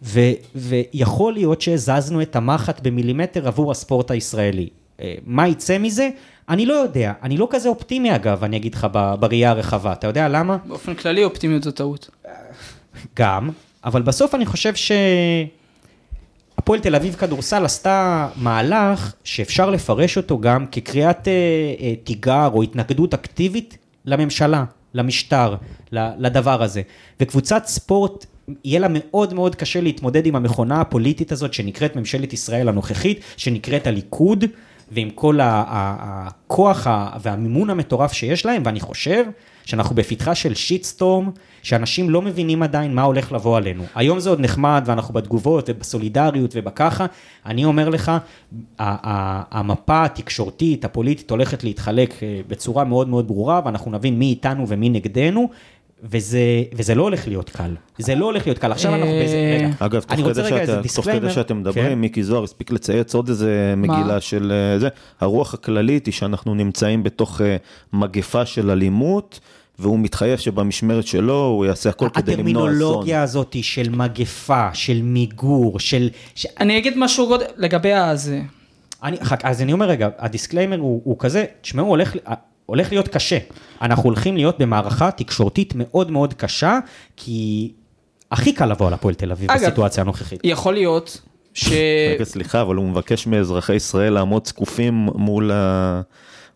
ו, ויכול להיות שהזזנו את המחט במילימטר עבור הספורט הישראלי. אה, מה יצא מזה? אני לא יודע, אני לא כזה אופטימי אגב, אני אגיד לך בראייה הרחבה, אתה יודע למה? באופן כללי אופטימיות זו טעות. גם, אבל בסוף אני חושב שהפועל תל אביב כדורסל עשתה מהלך שאפשר לפרש אותו גם כקריאת אה, אה, תיגר או התנגדות אקטיבית לממשלה, למשטר, לדבר הזה. וקבוצת ספורט, יהיה לה מאוד מאוד קשה להתמודד עם המכונה הפוליטית הזאת שנקראת ממשלת ישראל הנוכחית, שנקראת הליכוד, ועם כל הכוח והמימון המטורף שיש להם, ואני חושב שאנחנו בפתחה של שיטסטורם, שאנשים לא מבינים עדיין מה הולך לבוא עלינו. היום זה עוד נחמד, ואנחנו בתגובות ובסולידריות ובככה. אני אומר לך, המפה התקשורתית, הפוליטית, הולכת להתחלק אה, בצורה מאוד מאוד ברורה, ואנחנו נבין מי איתנו ומי נגדנו. וזה, וזה לא הולך להיות קל, זה לא הולך להיות קל. עכשיו אנחנו באיזה, אה, רגע, אגב, תוך אני כדי, שאתה, תוך כדי. שאתם מדברים, כן. מיקי זוהר הספיק לצייץ עוד איזה מגילה של אה, זה. הרוח הכללית היא שאנחנו נמצאים בתוך אה, מגפה של אלימות, והוא מתחייב שבמשמרת שלו הוא יעשה הכל כדי למנוע אסון. הטרמינולוגיה הזאת היא של מגפה, של מיגור, של... ש... אני אגיד משהו עוד לגבי הזה. אני, אז אני אומר רגע, ה disclaimer הוא, הוא כזה, תשמעו, הולך, הולך להיות קשה. אנחנו הולכים להיות במערכה תקשורתית מאוד מאוד קשה, כי הכי קל לבוא על הפועל תל אביב אגב, בסיטואציה הנוכחית. יכול להיות ש... רגע, סליחה, אבל הוא מבקש מאזרחי ישראל לעמוד זקופים מול, ה...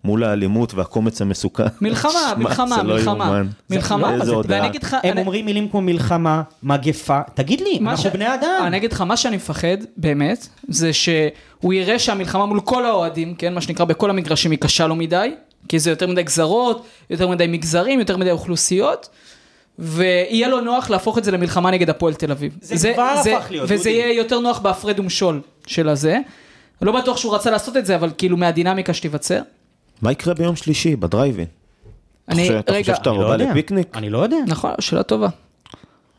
מול האלימות והקומץ המסוכן. מלחמה, מלחמה, זה לא מלחמה. מלחמה, איזה זה- הודעה. ואני אגיד לך... הם אומרים מילים כמו מלחמה, מגפה, תגיד לי, מה אנחנו בני אדם. אני אגיד לך, מה שאני מפחד, באמת, זה שהוא יראה שהמלחמה מול כל האוהדים, כן, מה שנקרא בכל המגרשים היא קשה לו מדי, כי זה יותר מדי גזרות, יותר מדי מגזרים, יותר מדי אוכלוסיות, ויהיה לו נוח להפוך את זה למלחמה נגד הפועל תל אביב. זה כבר הפך להיות, וזה דודי. יהיה יותר נוח בהפרד ומשול של הזה. לא בטוח שהוא רצה לעשות את זה, אבל כאילו מהדינמיקה שתיווצר. מה יקרה ביום שלישי בדרייבין? אני, חושב- אתה רגע, חושב שאתה אני לא יודע. לפיקניק? אני לא יודע. נכון, שאלה טובה.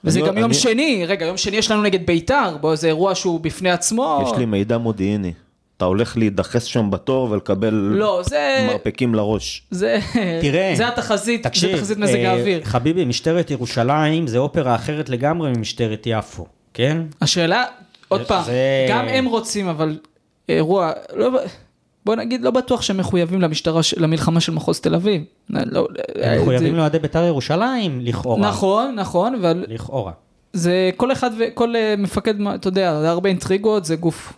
וזה אני- גם יום אני- שני, רגע, יום שני יש לנו נגד בית"ר, בו זה אירוע שהוא בפני עצמו. יש לי מידע מודיעיני. אתה הולך להידחס שם בתור ולקבל לא, זה... מרפקים לראש. זה... תראה, זה התחזית, זה תקשיב, תחזית מזג אה, האוויר. חביבי, משטרת ירושלים זה אופרה אחרת לגמרי ממשטרת יפו, כן? השאלה, עוד זה- פעם, זה- גם הם רוצים, אבל אירוע, לא, בוא נגיד, לא בטוח שהם מחויבים למשטרה, למלחמה של מחוז תל אביב. לא, הם מחויבים זה- לאוהדי בית"ר ירושלים, לכאורה. נכון, נכון, אבל לכאורה. זה כל אחד וכל אה, מפקד, אתה יודע, זה הרבה אינטריגות, זה גוף,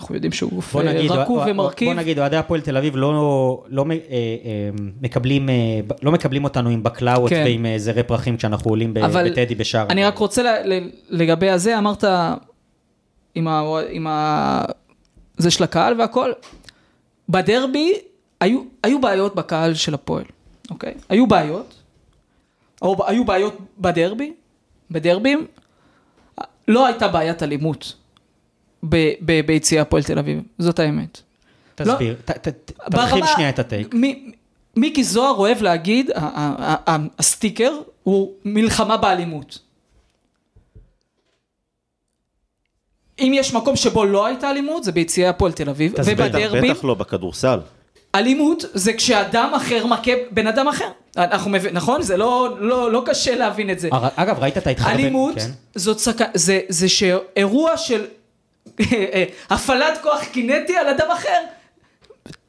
אנחנו יודעים שהוא גוף בוא נגיד, רקוב ומרכיב. בוא נגיד, אוהדי הפועל תל אביב לא, לא אה, אה, מקבלים, אה, לא מקבלים אותנו עם בקלאוות כן. ועם זרי פרחים כשאנחנו עולים אבל בטדי בשער. אני רק רוצה לגבי הזה, אמרת עם, ה, עם ה, זה של הקהל והכל, בדרבי היו, היו בעיות בקהל של הפועל, אוקיי? היו בעיות, או היו בעיות בדרבי, בדרבים, לא הייתה בעיית אלימות ביציע הפועל תל אביב, זאת האמת. תסביר, ת- ת- ת- תרחיב שנייה את הטייק. מי- מיקי זוהר אוהב להגיד, ה- ה- ה- הסטיקר הוא מלחמה באלימות. אם יש מקום שבו לא הייתה אלימות, זה ביציעי הפועל תל אביב, תסביר. בטח, לא בכדורסל. אלימות זה כשאדם אחר מכה בן אדם אחר. אנחנו מבין, נכון? זה לא, לא, לא קשה להבין את זה. אגב, ראית את ההתחלה? אלימות כן. זאת סכ... זה, זה שאירוע של הפעלת כוח קינטי על אדם אחר.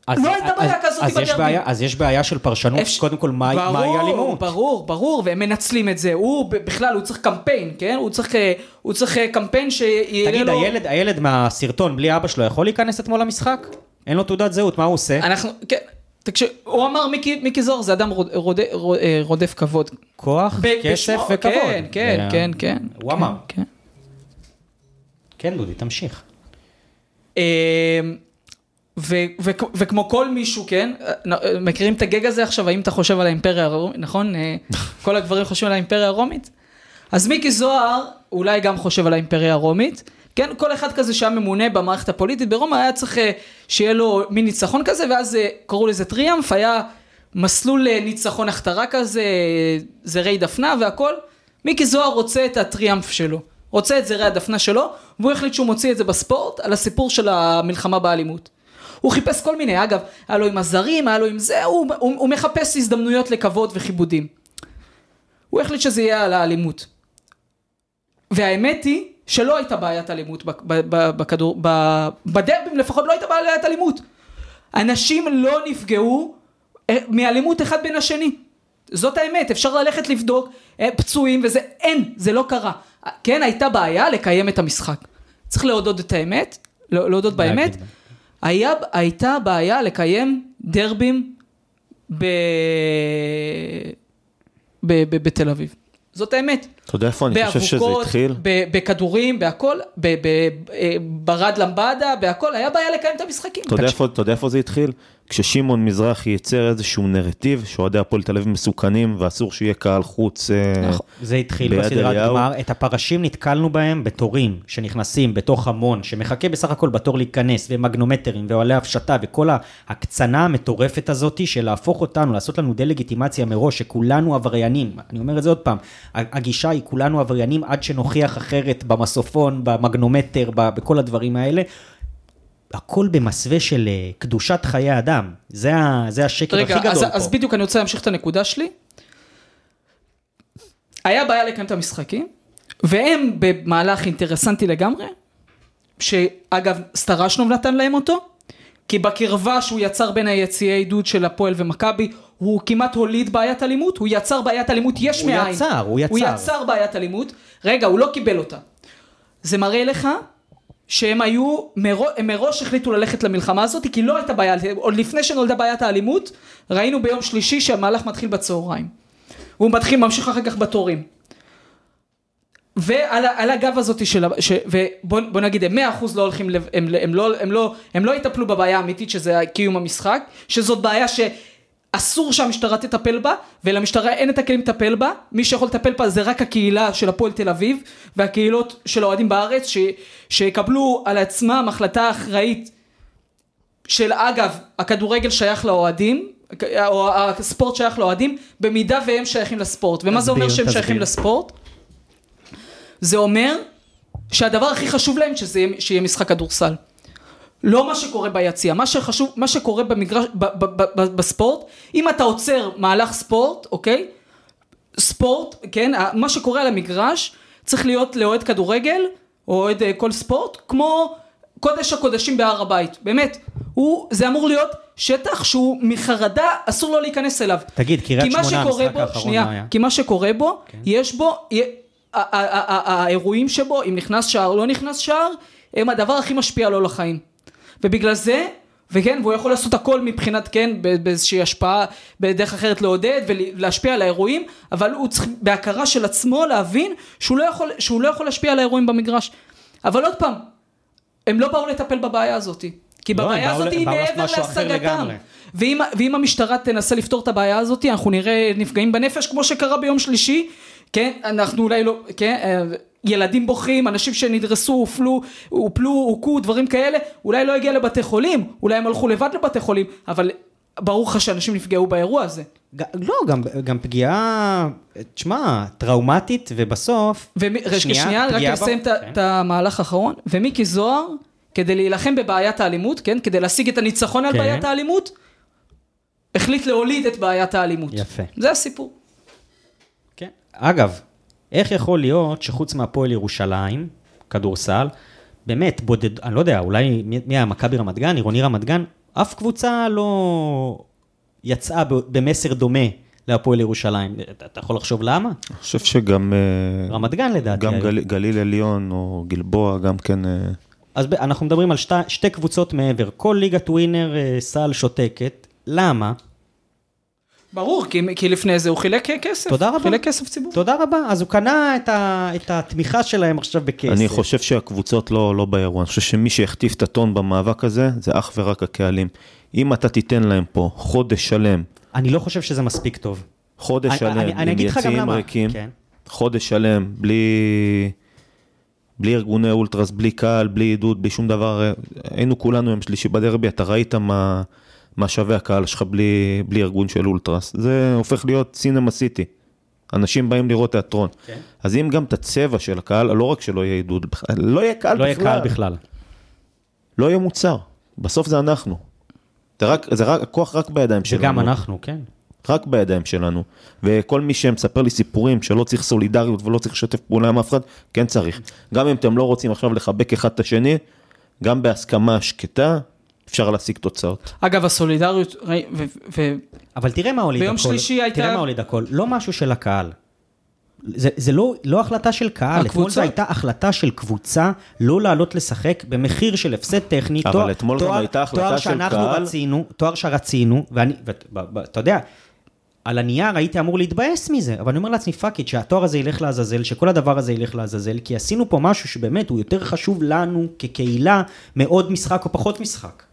אז- לא הייתה בעיה כזאת אז יש. בעיה- אז יש בעיה של פרשנות, אפשר- קודם כל, ברור, מהי אלימות? ברור, ברור, והם מנצלים את זה. הוא בכלל, הוא צריך קמפיין, כן? הוא צריך, אה, הוא צריך אה, קמפיין שיהיה תגיד, לו... הילד, הילד מהסרטון בלי אבא שלו יכול להיכנס אתמול למשחק? אין לו תעודת זהות, מה הוא עושה? אנחנו, כן, תקשיב, הוא אמר מיקי, מיקי זוהר זה אדם רוד, רוד, רוד, אה, רודף כבוד. כוח, ב- כסף בשמו- וכבוד. כן, כן, כן, כן. הוא כן, אמר. כן. כן, דודי, תמשיך. אה, ו- ו- וכמו כל מישהו, כן, אה, מכירים את הגג הזה עכשיו, האם אתה חושב על האימפריה הרומית, נכון? אה, כל הגברים חושבים על האימפריה הרומית? אז מיקי זוהר אולי גם חושב על האימפריה הרומית, כן, כל אחד כזה שהיה ממונה במערכת הפוליטית ברומא היה צריך שיהיה לו מין ניצחון כזה, ואז קראו לזה טריאמפ, היה מסלול ניצחון הכתרה כזה, זרי דפנה והכל. מיקי זוהר רוצה את הטריאמפ שלו, רוצה את זרי הדפנה שלו, והוא החליט שהוא מוציא את זה בספורט על הסיפור של המלחמה באלימות. הוא חיפש כל מיני, אגב, היה לו עם הזרים, היה לו עם זה, הוא, הוא, הוא מחפש הזדמנויות לכבוד וכיבודים. הוא החליט שזה יהיה על האלימות. והאמת היא שלא הייתה בעיית אלימות בכדור, בדרבים לפחות לא הייתה בעיית אלימות. אנשים לא נפגעו אה, מאלימות אחד בין השני. זאת האמת, אפשר ללכת לבדוק אה, פצועים וזה, אין, זה לא קרה. כן, הייתה בעיה לקיים את המשחק. צריך להודות את האמת, לא- להודות באמת. היה, הייתה בעיה לקיים דרבים ב... ב... ב... בתל אביב. זאת האמת. אתה יודע איפה אני חושב שזה התחיל? ב- בכדורים, בהכל, אה, ברד למבדה, בהכל, היה בעיה לקיים את המשחקים. אתה יודע איפה זה התחיל? כששמעון מזרחי ייצר איזשהו נרטיב שאוהדי הפועל תל אביב מסוכנים ואסור שיהיה קהל חוץ. אה, נכון. זה התחיל ביד בסדרת אליהו. גמר, את הפרשים נתקלנו בהם בתורים שנכנסים בתוך המון, שמחכה בסך הכל בתור להיכנס, ומגנומטרים, ואוהלי הפשטה, וכל ההקצנה המטורפת הזאת של להפוך אותנו, לעשות לנו דה-לגיטימציה מראש, שכולנו עבריינים. אני אומר את זה עוד פעם, הגישה היא כולנו עבריינים עד שנוכיח אחרת במסופון, במגנומטר, בכל הדברים האלה. הכל במסווה של אה, קדושת חיי אדם. זה, ה, זה השקר רגע, הכי אז, גדול פה. אז בדיוק אני רוצה להמשיך את הנקודה שלי. היה בעיה לקיים את המשחקים, והם במהלך אינטרסנטי לגמרי, שאגב, סטרשנוב נתן להם אותו, כי בקרבה שהוא יצר בין היציעי עידוד של הפועל ומכבי, הוא כמעט הוליד בעיית אלימות, הוא יצר בעיית אלימות יש הוא מאין. יצר, הוא יצר. הוא יצר בעיית אלימות, רגע, הוא לא קיבל אותה. זה מראה לך שהם היו, מראש, הם מראש החליטו ללכת למלחמה הזאת, כי לא הייתה בעיה, עוד לפני שנולדה בעיית האלימות, ראינו ביום שלישי שהמהלך מתחיל בצהריים. והוא מתחיל, ממשיך אחר כך בתורים. ועל על הגב הזאת של, ש- ובוא בוא נגיד הם 100% לא הולכים, הם, הם, לא, הם, לא, הם לא יטפלו בבעיה האמיתית שזה קיום המשחק, שזאת בעיה שאסור שהמשטרה תטפל בה, ולמשטרה אין את הכלים לטפל בה, מי שיכול לטפל בה זה רק הקהילה של הפועל תל אביב, והקהילות של האוהדים בארץ, ש, שיקבלו על עצמם החלטה אחראית של אגב, הכדורגל שייך לאוהדים, או הספורט שייך לאוהדים, במידה והם שייכים לספורט. ומה זה אומר תסביר, שהם תסביר. שייכים לספורט? זה אומר שהדבר הכי חשוב להם שזה יהיה, שיהיה משחק כדורסל. לא מה שקורה ביציע, מה שחשוב, מה שקורה במגרש, ב, ב, ב, ב, בספורט, אם אתה עוצר מהלך ספורט, אוקיי? ספורט, כן, מה שקורה על המגרש צריך להיות לאוהד כדורגל, או אוהד אה, כל ספורט, כמו קודש הקודשים בהר הבית, באמת, הוא, זה אמור להיות שטח שהוא מחרדה, אסור לו להיכנס אליו. תגיד, קריית שמונה, המשחק האחרון שנייה, מה היה? כן. כי מה שקורה בו, יש בו, האירועים שבו, אם נכנס שער או לא נכנס שער, הם הדבר הכי משפיע לו לחיים. ובגלל זה, וכן, והוא יכול לעשות הכל מבחינת, כן, באיזושהי השפעה, בדרך אחרת לעודד ולהשפיע על האירועים, אבל הוא צריך בהכרה של עצמו להבין שהוא לא יכול, שהוא לא יכול להשפיע על האירועים במגרש. אבל עוד פעם, הם לא באו לטפל בבעיה הזאת. כי לא, בבעיה הזאת היא מעבר להשגתם. ואם, ואם המשטרה תנסה לפתור את הבעיה הזאת, אנחנו נראה נפגעים בנפש, כמו שקרה ביום שלישי, כן, אנחנו אולי לא, כן, אה, ילדים בוכים, אנשים שנדרסו, הופלו, הופלו, הוכו, דברים כאלה, אולי לא הגיע לבתי חולים, אולי הם הלכו לבד לבתי חולים, אבל ברור לך שאנשים נפגעו באירוע הזה. ג- לא, גם, גם פגיעה, תשמע, טראומטית, ובסוף... רגע, שנייה, רק פגיעה לסיים את כן. המהלך האחרון, ומיקי זוהר, כדי להילחם בבעיית האלימות, כן, כדי להשיג את הניצחון על כן. בעיית האלימות, החליט להוליד את בעיית האלימות. יפה. זה הסיפור. כן. אגב, איך יכול להיות שחוץ מהפועל ירושלים, כדורסל, באמת, בודד, אני לא יודע, אולי מי מי היה, מכבי רמת גן, עירוני רמת גן, אף קבוצה לא יצאה במסר דומה להפועל ירושלים. אתה, יכול לחשוב למה? אני חושב שגם... אה, רמת גן לדעתי. גם. גל, גליל עליון או גלבוע, גם כן... אה, אז אנחנו מדברים על שתי, שתי קבוצות מעבר, כל ליגת ווינר אה, סל שותקת, למה? ברור, כי, כי לפני זה הוא חילק כסף. תודה רבה. חילק כסף ציבור. תודה רבה, אז הוא קנה את, ה, את התמיכה שלהם עכשיו בכסף. אני חושב שהקבוצות לא, לא באירוע, אני חושב שמי שהחטיף את הטון במאבק הזה, זה אך ורק הקהלים. אם אתה תיתן להם פה חודש שלם, אני לא חושב שזה מספיק טוב. חודש אני- שלם, אני- אני עם אגיד לך גם יציאים למה. ריקים, כן. חודש שלם, בלי, בלי ארגוני אולטרס, בלי קהל, בלי עידוד, בלי שום דבר, היינו כולנו יום שלישי בדרבי, אתה ראית מה, מה שווה הקהל שלך בלי, בלי ארגון של אולטרס. זה הופך להיות סינמה סיטי. אנשים באים לראות תיאטרון. כן. אז אם גם את הצבע של הקהל, לא רק שלא יהיה עידוד, לא יהיה קהל לא יהיה בכלל. קהל בכלל. לא יהיה מוצר. בסוף זה אנחנו. זה רק, זה רק, הכוח רק בידיים שלנו. וגם אנחנו, כן. רק בידיים שלנו. וכל מי שמספר לי סיפורים שלא צריך סולידריות ולא צריך לשתף פעולה עם אף אחד, כן צריך. גם אם אתם לא רוצים עכשיו לחבק אחד את השני, גם בהסכמה שקטה, אפשר להשיג תוצאות. אגב, הסולידריות, ו- ו- אבל תראה מה הוליד ביום הכל. שלישי הייתה- תראה מה הוליד הכל. לא משהו של הקהל. זה, זה לא, לא החלטה של קהל, אתמול הקבוצות? זו הייתה החלטה של קבוצה לא לעלות לשחק במחיר של הפסד טכני. אבל תואר- אתמול גם תואר- הייתה החלטה תואר של שאנחנו קהל. רצינו, תואר שרצינו, ואני, ואתה יודע, על הנייר הייתי אמור להתבאס מזה, אבל אני אומר לעצמי, fuck it, שהתואר הזה ילך לעזאזל, שכל הדבר הזה ילך לעזאזל, כי עשינו פה משהו שבאמת הוא יותר חשוב לנו כקהילה מעוד משחק או פחות משחק.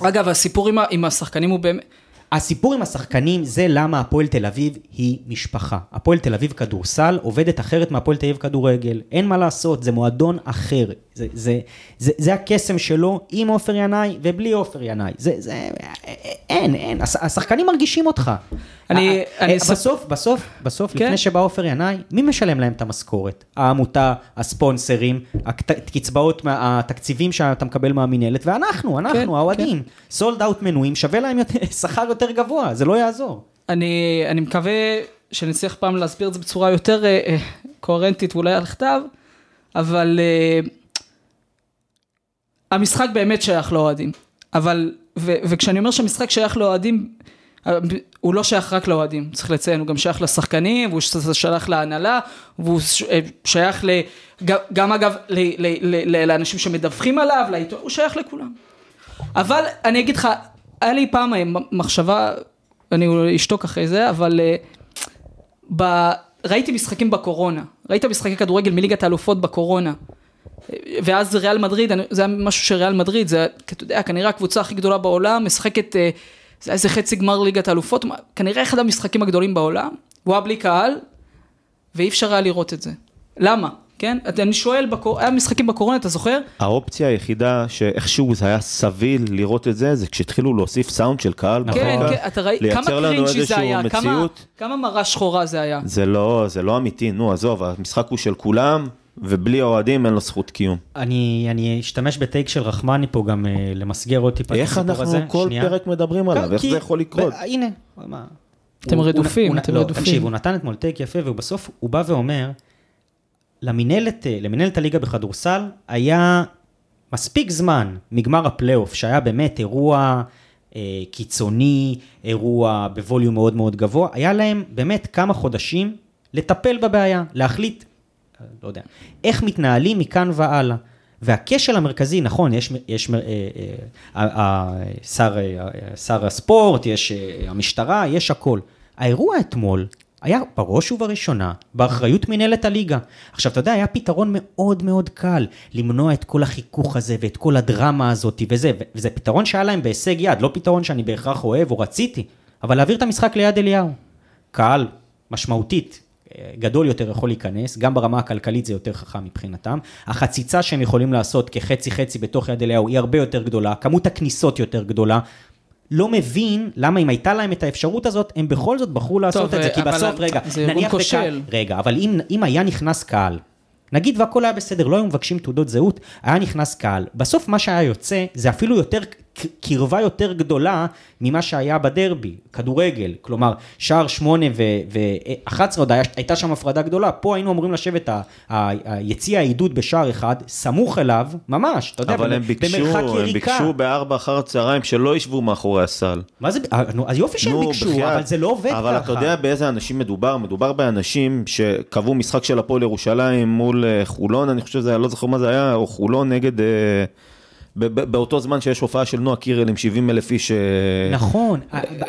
אגב, הסיפור עם השחקנים הוא באמת... הסיפור עם השחקנים זה למה הפועל תל אביב היא משפחה. הפועל תל אביב כדורסל עובדת אחרת מהפועל תל אביב כדורגל. אין מה לעשות, זה מועדון אחר. זה, זה, זה, זה הקסם שלו עם עופר ינאי ובלי עופר ינאי. זה, זה, אין, אין, הש- השחקנים מרגישים אותך. אני- ה- אני אה, בסוף, בסוף, בסוף, כן. לפני שבא עופר ינאי, מי משלם להם את המשכורת? העמותה, הספונסרים, הקט- קצבאות, מה- התקציבים שאתה מקבל מהמינהלת, ואנחנו, אנחנו, כן, האוהדים. סולד אאוט מנויים, שווה להם יותר- שכר יותר גבוה, זה לא יעזור. אני, אני מקווה שנצליח פעם להסביר את זה בצורה יותר אה, אה, קוהרנטית ואולי על כתב, אבל אה, המשחק באמת שייך לאוהדים. אבל, ו, וכשאני אומר שהמשחק שייך לאוהדים, אה, הוא לא שייך רק לאוהדים, צריך לציין, הוא גם שייך לשחקנים, והוא שייך להנהלה, והוא אה, שייך ל... גם, גם אגב ל, ל, ל, ל, לאנשים שמדווחים עליו, לעיתון, הוא שייך לכולם. אבל אני אגיד לך, היה לי פעם אה, מחשבה, אני אשתוק אחרי זה, אבל אה, ב... ראיתי משחקים בקורונה, ראית משחקי כדורגל מליגת האלופות בקורונה. אה, ואז ריאל מדריד, זה היה משהו שריאל מדריד, זה, אתה יודע, כנראה הקבוצה הכי גדולה בעולם, משחקת, זה היה איזה חצי גמר ליגת האלופות, כנראה אחד המשחקים הגדולים בעולם, הוא היה בלי קהל, ואי אפשר היה לראות את זה. למה? כן? אני שואל, בקור... היה משחקים בקורונה, אתה זוכר? האופציה היחידה שאיכשהו זה היה סביל לראות את זה, זה כשהתחילו להוסיף סאונד של קהל. נכון. כן, כן, אתה ראית, כמה קרינג'י זה היה, כמה, מציאות. כמה מראה שחורה זה היה. זה לא, זה לא אמיתי, נו עזוב, המשחק הוא של כולם, ובלי האוהדים אין לו זכות קיום. אני, אני אשתמש בטייק של רחמני פה גם אה, למסגר עוד טיפה את איך אנחנו הזה. כל שנייה. פרק מדברים עליו, איך כי- זה יכול לקרות? ב- הנה, מה? אתם הוא- רדופים, הוא- אתם לא, רדופים. תקשיב, הוא נתן אתמול טייק יפה, ובסוף הוא בא ואומר, למינהלת, אה, למינהלת הליגה בכדורסל היה מספיק זמן מגמר הפלייאוף, שהיה באמת אירוע אה, קיצוני, אירוע בווליום מאוד מאוד גבוה, היה להם באמת כמה חודשים לטפל בבעיה, להחליט, אה, לא יודע, איך מתנהלים מכאן והלאה. והכשל המרכזי, נכון, יש, יש אה, אה, אה, שר, שר הספורט, יש אה, המשטרה, יש הכל. האירוע אתמול היה בראש ובראשונה באחריות מנהלת הליגה. עכשיו, אתה יודע, היה פתרון מאוד מאוד קל למנוע את כל החיכוך הזה ואת כל הדרמה הזאת וזה, וזה פתרון שהיה להם בהישג יד, לא פתרון שאני בהכרח אוהב או רציתי, אבל להעביר את המשחק ליד אליהו. קהל משמעותית, גדול יותר יכול להיכנס, גם ברמה הכלכלית זה יותר חכם מבחינתם. החציצה שהם יכולים לעשות כחצי-חצי בתוך יד אליהו היא הרבה יותר גדולה, כמות הכניסות יותר גדולה. לא מבין למה אם הייתה להם את האפשרות הזאת, הם בכל זאת בחרו לעשות את זה, כי אבל בסוף, רגע, נניח. וקהל, רגע, אבל אם, אם היה נכנס קהל, נגיד והכל היה בסדר, לא היו מבקשים תעודות זהות, היה נכנס קהל. בסוף מה שהיה יוצא, זה אפילו יותר, קרבה יותר גדולה ממה שהיה בדרבי, כדורגל. כלומר, שער שמונה ו-11 עוד היה, הייתה שם הפרדה גדולה, פה היינו אמורים לשבת, ה- ה- היציע העידוד בשער אחד, סמוך אליו, ממש, אתה יודע, אבל הם ביקשו, במרחק הם יריקה. ביקשו בארבע אחר הצהריים שלא ישבו מאחורי הסל. מה זה, אה, אז יופי שהם נו, ביקשו, בחייאת. אבל זה לא עובד אבל ככה. אתה יודע באיזה אנשים מדובר? מדובר באנשים שקבעו משחק של הפועל ירושלים מול אה, חולון, אני חושב שזה, לא זוכר מה זה היה, או חולון נגד... אה, באותו זמן שיש הופעה של נועה קירל עם 70 אלף איש, אה, נכון,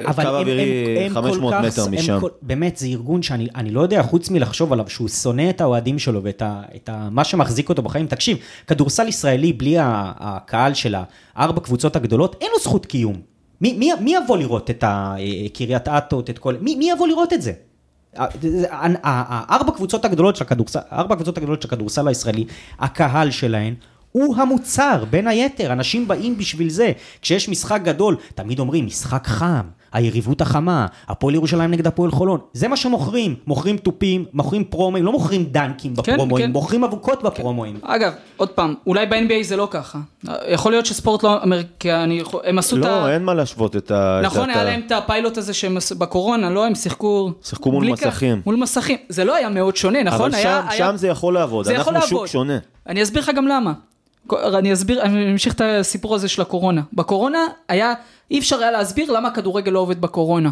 אבל קו הם, אווירי הם, הם 500 כל כך, מטר משם. באמת, זה ארגון שאני אני לא יודע, חוץ מלחשוב עליו, שהוא שונא את האוהדים שלו ואת ה, את ה, מה שמחזיק אותו בחיים. תקשיב, כדורסל ישראלי בלי הקהל של הארבע קבוצות הגדולות, אין לו זכות קיום. מי, מי, מי יבוא לראות את ה- קריית אתות, את כל... מי, מי יבוא לראות את זה? הארבע קבוצות הגדולות של הכדורסל, הארבע הקבוצות הגדולות של הכדורסל הישראלי, הקהל שלהן הוא המוצר, בין היתר, אנשים באים בשביל זה. כשיש משחק גדול, תמיד אומרים, משחק חם, היריבות החמה, הפועל ירושלים נגד הפועל חולון. זה מה שמוכרים, מוכרים תופים, מוכרים פרומואים, לא מוכרים דנקים בפרומואים, כן. מוכרים אבוקות בפרומואים. אגב, עוד פעם, אולי ב-NBA זה לא ככה. יכול להיות שספורט לא אמריקני, יכול- הם עשו את ה... לא, אין מה להשוות את ה... נכון, היה להם את הפיילוט הזה שהם בקורונה, לא? הם שיחקו... שיחקו מול כך. מסכים. מול מסכים. זה לא היה מאוד שונה, נכון? אבל היה- שם, היה- שם זה יכול לעבוד, זה יכול אנחנו שוק לעבוד. שונה. אני אסביר לך גם למה. אני אסביר, אני אמשיך את הסיפור הזה של הקורונה. בקורונה היה, אי אפשר היה להסביר למה הכדורגל לא עובד בקורונה.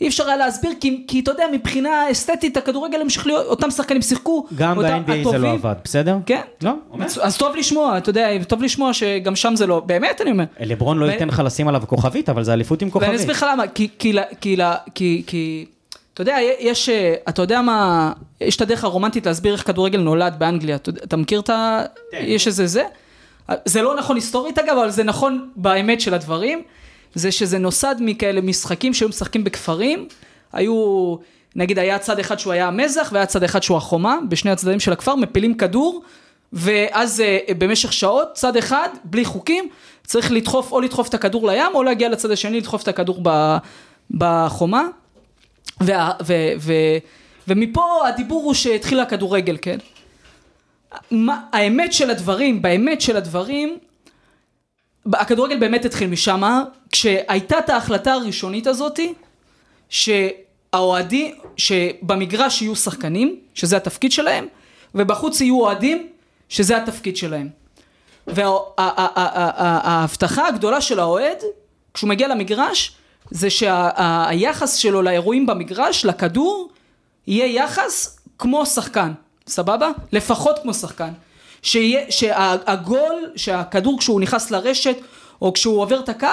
אי אפשר היה להסביר, כי, כי אתה יודע, מבחינה אסתטית, הכדורגל המשיך להיות, אותם שחקנים שיחקו. גם ב-NBA זה. לא עבד, בסדר? כן. לא? אומר. אז, אז טוב לשמוע, אתה יודע, טוב לשמוע שגם שם זה לא, באמת אני אומר. לברון לא ו- ייתן לך לשים עליו כוכבית, אבל זה אליפות עם ואני כוכבית. אסביר לך למה, כי, כי, כי, כי, כי, אתה יודע, יש, אה, אתה יודע מה, יש את הדרך הרומנטית להסביר איך כדורגל נולד באנגליה, אתה, אתה מכיר את ה... יש איזה זה? זה לא נכון היסטורית אגב, אבל זה נכון באמת של הדברים, זה שזה נוסד מכאלה משחקים שהיו משחקים בכפרים, היו, נגיד היה צד אחד שהוא היה המזח והיה צד אחד שהוא החומה, בשני הצדדים של הכפר, מפילים כדור, ואז אה, במשך שעות, צד אחד, בלי חוקים, צריך לדחוף, או לדחוף את הכדור לים, או להגיע לצד השני, לדחוף את הכדור ב, בחומה. וה, ו, ו, ומפה הדיבור הוא שהתחיל הכדורגל, כן? מה, האמת של הדברים, באמת של הדברים, הכדורגל באמת התחיל משם, כשהייתה את ההחלטה הראשונית הזאתי, שהאוהדים, שבמגרש יהיו שחקנים, שזה התפקיד שלהם, ובחוץ יהיו אוהדים, שזה התפקיד שלהם. וההבטחה הגדולה של האוהד, כשהוא מגיע למגרש, זה שהיחס שלו לאירועים במגרש, לכדור, יהיה יחס כמו שחקן, סבבה? לפחות כמו שחקן. שיהיה, שהגול, שהכדור כשהוא נכנס לרשת, או כשהוא עובר את הקו,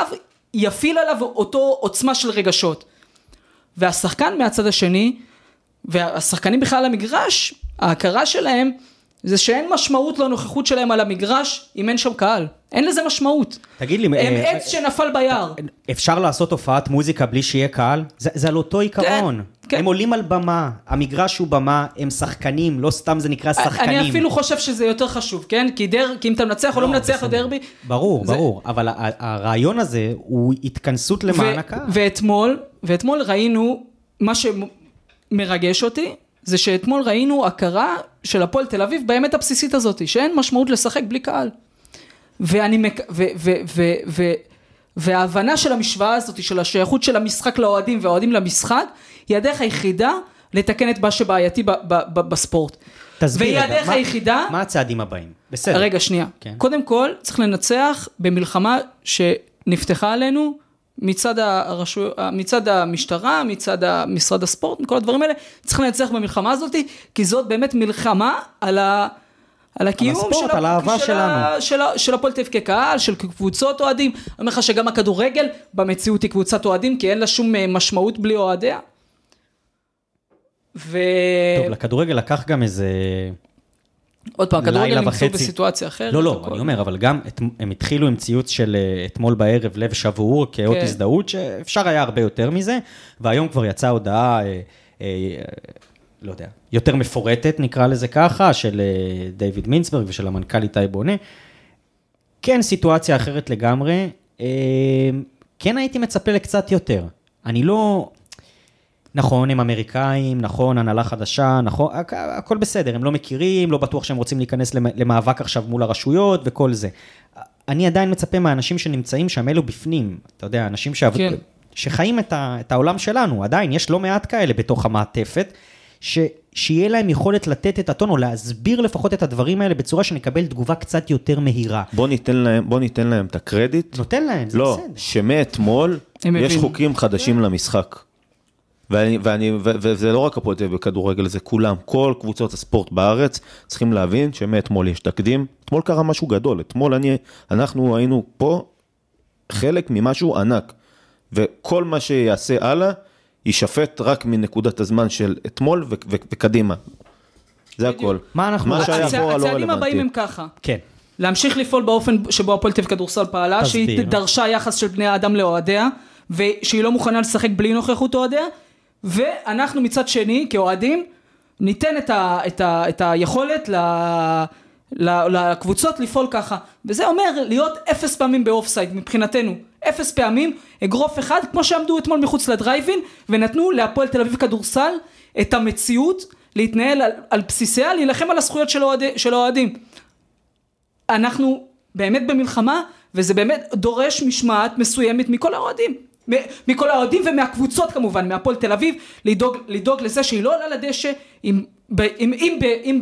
יפעיל עליו אותו עוצמה של רגשות. והשחקן מהצד השני, והשחקנים בכלל למגרש, ההכרה שלהם, זה שאין משמעות לנוכחות שלהם על המגרש אם אין שם קהל. אין לזה משמעות. תגיד לי, הם אה, עץ שנפל ביער. אפשר לעשות הופעת מוזיקה בלי שיהיה קהל? זה, זה על אותו עיקרון. כן. הם עולים על במה, המגרש הוא במה, הם שחקנים, לא סתם זה נקרא שחקנים. אני אפילו חושב שזה יותר חשוב, כן? כי, דר, כי אם אתה מנצח או לא מנצח בסדר. בדרבי... ברור, זה- ברור, אבל הרעיון הזה הוא התכנסות למען הקהל. ואתמול, ואתמול ראינו, מה שמרגש אותי, זה שאתמול ראינו הכרה של הפועל תל אביב באמת הבסיסית הזאת, שאין משמעות לשחק בלי קהל. ואני, מק... ו... ו... ו... ו... וההבנה של המשוואה הזאת, של השייכות של המשחק לאוהדים והאוהדים למשחק, היא הדרך היחידה לתקן את מה שבעייתי ב- ב- ב- בספורט. תסביר והיא רגע, הדרך מה- היחידה... מה הצעדים הבאים? בסדר. רגע, שנייה. כן. קודם כל, צריך לנצח במלחמה שנפתחה עלינו מצד, הרשו... מצד המשטרה, מצד משרד הספורט, מכל הדברים האלה. צריך לנצח במלחמה הזאת, כי זאת באמת מלחמה על ה... על הקיום הספורט, של, על האהבה של, שלנו. של, של הפועל תל אביב כקהל, של קבוצות אוהדים. אני אומר לך שגם הכדורגל במציאות היא קבוצת אוהדים, כי אין לה שום אה, משמעות בלי אוהדיה. ו... טוב, לכדורגל לקח גם איזה... עוד פעם, הכדורגל לילה נמצאו. בסיטואציה אחרת. לא, לא. אני אומר, אבל גם את- הם התחילו עם ציוץ של אה, אתמול בערב, לב שבור, כאות כן. הזדהות, שאפשר היה הרבה יותר מזה, והיום כבר יצאה הודעה, אה, אה, לא יודע, יותר מפורטת, נקרא לזה ככה, של אה, דיוויד מינסברג ושל המנכ"ל איתי בונה. כן, סיטואציה אחרת לגמרי. אה, כן הייתי מצפה לקצת יותר. אני לא... נכון, הם אמריקאים, נכון, הנהלה חדשה, נכון, הכ- הכל בסדר, הם לא מכירים, לא בטוח שהם רוצים להיכנס למ- למאבק עכשיו מול הרשויות וכל זה. אני עדיין מצפה מהאנשים שנמצאים שם, אלו בפנים, אתה יודע, אנשים שעב... כן. שחיים את, ה... את העולם שלנו, עדיין, יש לא מעט כאלה בתוך המעטפת, ש... שיהיה להם יכולת לתת את הטון, או להסביר לפחות את הדברים האלה בצורה שנקבל תגובה קצת יותר מהירה. בוא ניתן להם, בוא ניתן להם את הקרדיט. נותן להם, זה לא, בסדר. שמאתמול הם יש הבינו. חוקים חדשים למשחק. ואני, ואני, ו- וזה לא רק הפועל תל אביב בכדורגל, זה כולם, כל קבוצות הספורט בארץ צריכים להבין שמאתמול יש תקדים. אתמול קרה משהו גדול, אתמול אני, אנחנו היינו פה חלק ממשהו ענק. וכל מה שיעשה הלאה, יישפט רק מנקודת הזמן של אתמול ו- ו- וקדימה. זה בדיוק. הכל. מה אנחנו- מה שהיה הצע- אחורה לא הצעדים הבאים הם רלוונטי. ככה. כן. להמשיך לפעול באופן שבו הפועל תל אביב כדורסל פעלה, תסביר. שהיא דרשה יחס של בני האדם לאוהדיה, ושהיא לא מוכנה לשחק בלי נוכחות אוהדיה, ואנחנו מצד שני, כאוהדים, ניתן את, ה, את, ה, את היכולת ל, ל, לקבוצות לפעול ככה. וזה אומר להיות אפס פעמים באופסייד מבחינתנו. אפס פעמים, אגרוף אחד, כמו שעמדו אתמול מחוץ לדרייבין, ונתנו להפועל תל אביב כדורסל את המציאות להתנהל על, על בסיסיה, להילחם על הזכויות של האוהדי- של האוהדים. אנחנו באמת במלחמה, וזה באמת דורש משמעת מסוימת מכל האוהדים. מכל האוהדים ומהקבוצות כמובן, מהפועל תל אביב, לדאוג, לדאוג לזה שהיא לא עולה לדשא, אם, אם, אם, אם,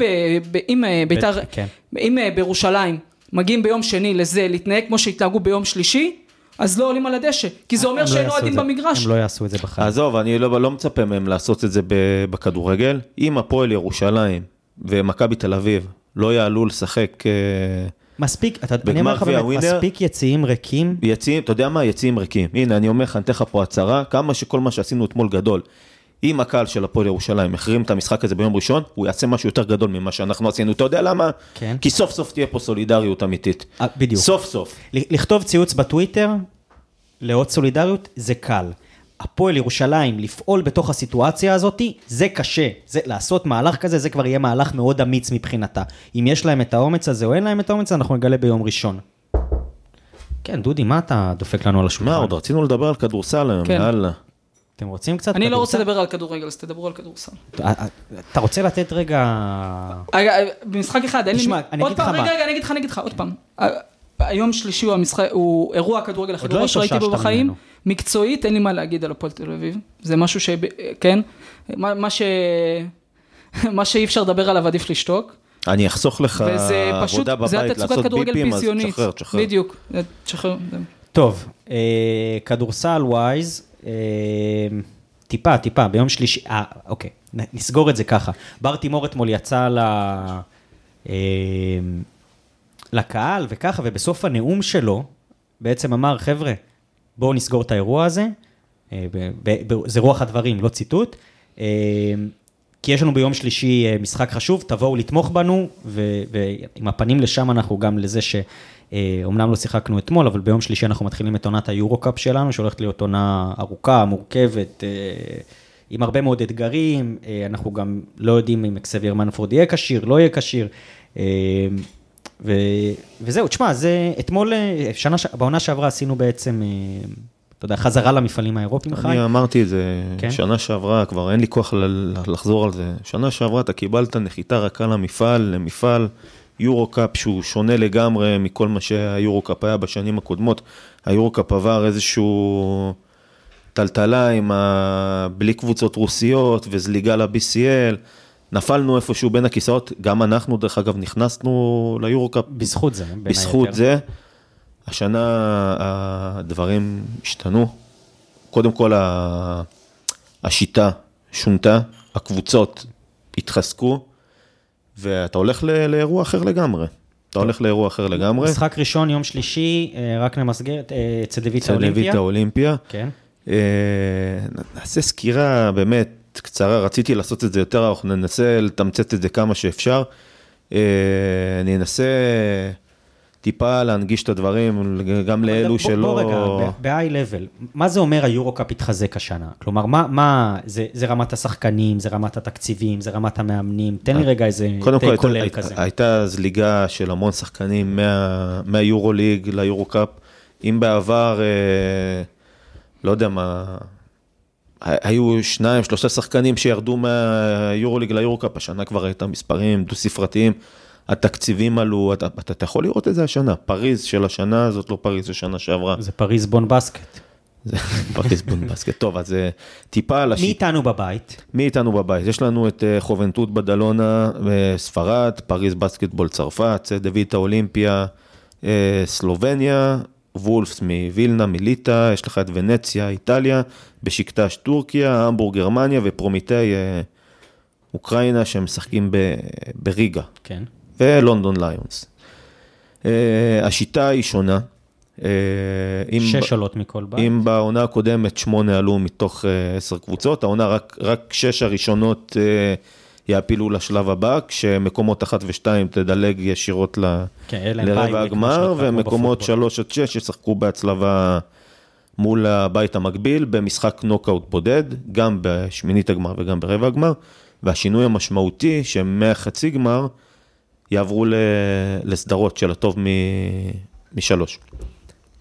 אם אה, ביתר, כן. אם אה, בירושלים מגיעים ביום שני לזה להתנהג כמו שהתנהגו ביום שלישי, אז לא עולים על הדשא, כי זה אומר הם לא שאין אוהדים. במגרש. הם לא יעשו את זה בחיים. עזוב, אני לא, לא מצפה מהם לעשות את זה בכדורגל. אם הפועל ירושלים ומכבי תל אביב לא יעלו לשחק אה, מספיק, אתה, אני אומר לך באמת, ווינר- מספיק יציאים ריקים, יציאים, אתה יודע מה? יציאים ריקים. הנה, אני אומר לך, אני אתן לך פה הצהרה, כמה שכל מה שעשינו אתמול גדול. אם הקהל של הפועל ירושלים החרים את המשחק הזה ביום ראשון, הוא יעשה משהו יותר גדול ממה שאנחנו עשינו. אתה יודע למה? כן. כי סוף סוף תהיה פה סולידריות אמיתית. אה, בדיוק. סוף סוף. לכתוב ציוץ בטוויטר לאות סולידריות זה קל. הפועל ירושלים לפעול בתוך הסיטואציה הזאת, זה קשה. זה, לעשות מהלך כזה, זה כבר יהיה מהלך מאוד אמיץ מבחינתה. אם יש להם את האומץ הזה או אין להם את האומץ, אנחנו נגלה ביום ראשון. כן, דודי, מה אתה דופק לנו על השולחן? מה עוד? רצינו לדבר על כדורסל היום, כן. יאללה. אתם רוצים קצת? אני לא רוצה כדורסל? לדבר על כדורגל, אז תדברו על כדורסל. אתה- אתה רוצה לתת רגע... רגע, במשחק אחד, אין לי... תשמע, אני אגיד לך מה. רגע, רגע, אני אגיד לך, אני אגיד לך, עוד פעם. היום שלישי הוא המשחק, הוא אירוע הכדורגל הכי עוד לא גרוע שראיתי בו בחיים. מקצועית, אין לי מה להגיד על הפועל תל אביב. זה משהו ש... כן? מה מה ש... מה שאי אפשר לדבר עליו עדיף לשתוק. אני אחסוך לך וזה פשוט, עבודה זה בבית, לעשות ביפים, אז. תשחרר, תשחרר. בדיוק, תשחרר. טוב, אה, כדורסל ווייז, אה, טיפה, טיפה, ביום שלישי, אה, אוקיי, נסגור את זה ככה. בר תימור אתמול יצא ל... אה, לקהל וככה, ובסוף הנאום שלו בעצם אמר, חבר'ה, בואו נסגור את האירוע הזה, אה, זה רוח הדברים, לא ציטוט. אה, כי יש לנו ביום שלישי אה, משחק חשוב, תבואו לתמוך בנו, ועם הפנים לשם אנחנו גם לזה שאומנם לא שיחקנו אתמול, אבל ביום שלישי אנחנו מתחילים את עונת היורו-קאפ שלנו, שהולכת להיות עונה ארוכה, מורכבת, עם הרבה מאוד אתגרים, אנחנו גם לא יודעים אם אקסבייר מנפורד יהיה כשיר, לא יהיה כשיר. ו... וזהו, תשמע, זה אתמול, אה, שנה, ש- בעונה שעברה עשינו בעצם, אה, אתה יודע, חזרה למפעלים האירופיים, חי. אני אמרתי את זה כן? שנה שעברה, כבר אין לי כוח ל- לחזור על זה. שנה שעברה אתה קיבלת נחיתה רכה למפעל, למפעל יורו-קאפ שהוא שונה לגמרי מכל מה שהיורו-קאפ היה בשנים הקודמות. היורו-קאפ עבר איזשהו טלטלה עם ה... בלי קבוצות רוסיות וזליגה ל-BCL. נפלנו איפשהו בין הכיסאות, גם אנחנו דרך אגב נכנסנו ליורו-קאפ בזכות זה, בין בזכות היתר. זה, השנה הדברים השתנו. קודם כל ה- השיטה שונתה, הקבוצות התחזקו, ואתה הולך ל- לאירוע אחר לגמרי. אתה הולך לאירוע אחר לגמרי. משחק ראשון, יום שלישי, אה, רק נמסגר, אה, אצל לויטה אצל אולימפיה. לויטה אולימפיה. כן. אה, נעשה סקירה באמת קצרה, רציתי לעשות את זה יותר ארוך, ננסה לתמצת את זה כמה שאפשר. אה, אני אנסה טיפה להנגיש את הדברים, גם לאלו בוא- שלא... בוא רגע, ב-high level, מה זה אומר היורו-קאפ התחזק השנה? כלומר, מה, מה זה, זה רמת השחקנים, זה רמת התקציבים, זה רמת המאמנים? תן לי רגע איזה קודם כל תה כולל כזה. הייתה זליגה של המון שחקנים מה, מהיורו ליג ליורו קאפ. אם בעבר, אה, לא יודע מה, היו שניים, שלושה שחקנים שירדו מהיורו ליג ליורו קאפ, השנה כבר הייתה מספרים דו ספרתיים, התקציבים עלו, אתה, אתה, אתה יכול לראות את זה השנה, פריז של השנה, זאת לא פריז של שנה שעברה, זה פריז בון בסקט. זה פריז בונבסקט. טוב, אז אה, טיפה על מי השיט. איתנו בבית? מי איתנו בבית? יש לנו את אה, חובנטות בדלונה, אה, ספרד, פריז בסקטבול צרפת, צד דויטה אולימפיה, אה, סלובניה, וולפס מווילנה, מליטא, יש לך את ונציה, איטליה, בשקטש טורקיה, המבורג גרמניה ופרומיטאי אה, אוקראינה שמשחקים ב- בריגה, כן. ולונדון ליונס. אה, השיטה היא שונה. אה, אם- שש עולות מכל בית. אם בעונה הקודמת שמונה עלו מתוך עשר קבוצות, העונה רק, רק שש הראשונות יעפילו לשלב הבא, כשמקומות אחת ושתיים תדלג ישירות ל, כן, לרבע הגמר, ומקומות. שלוש עד שש ישחקו בהצלבה מול הבית המקביל, במשחק נוקאוט בודד, גם בשמינית הגמר וגם ברבע הגמר, והשינוי המשמעותי, שמהחצי גמר יעברו ל- לסדרות של הטוב מ- משלוש.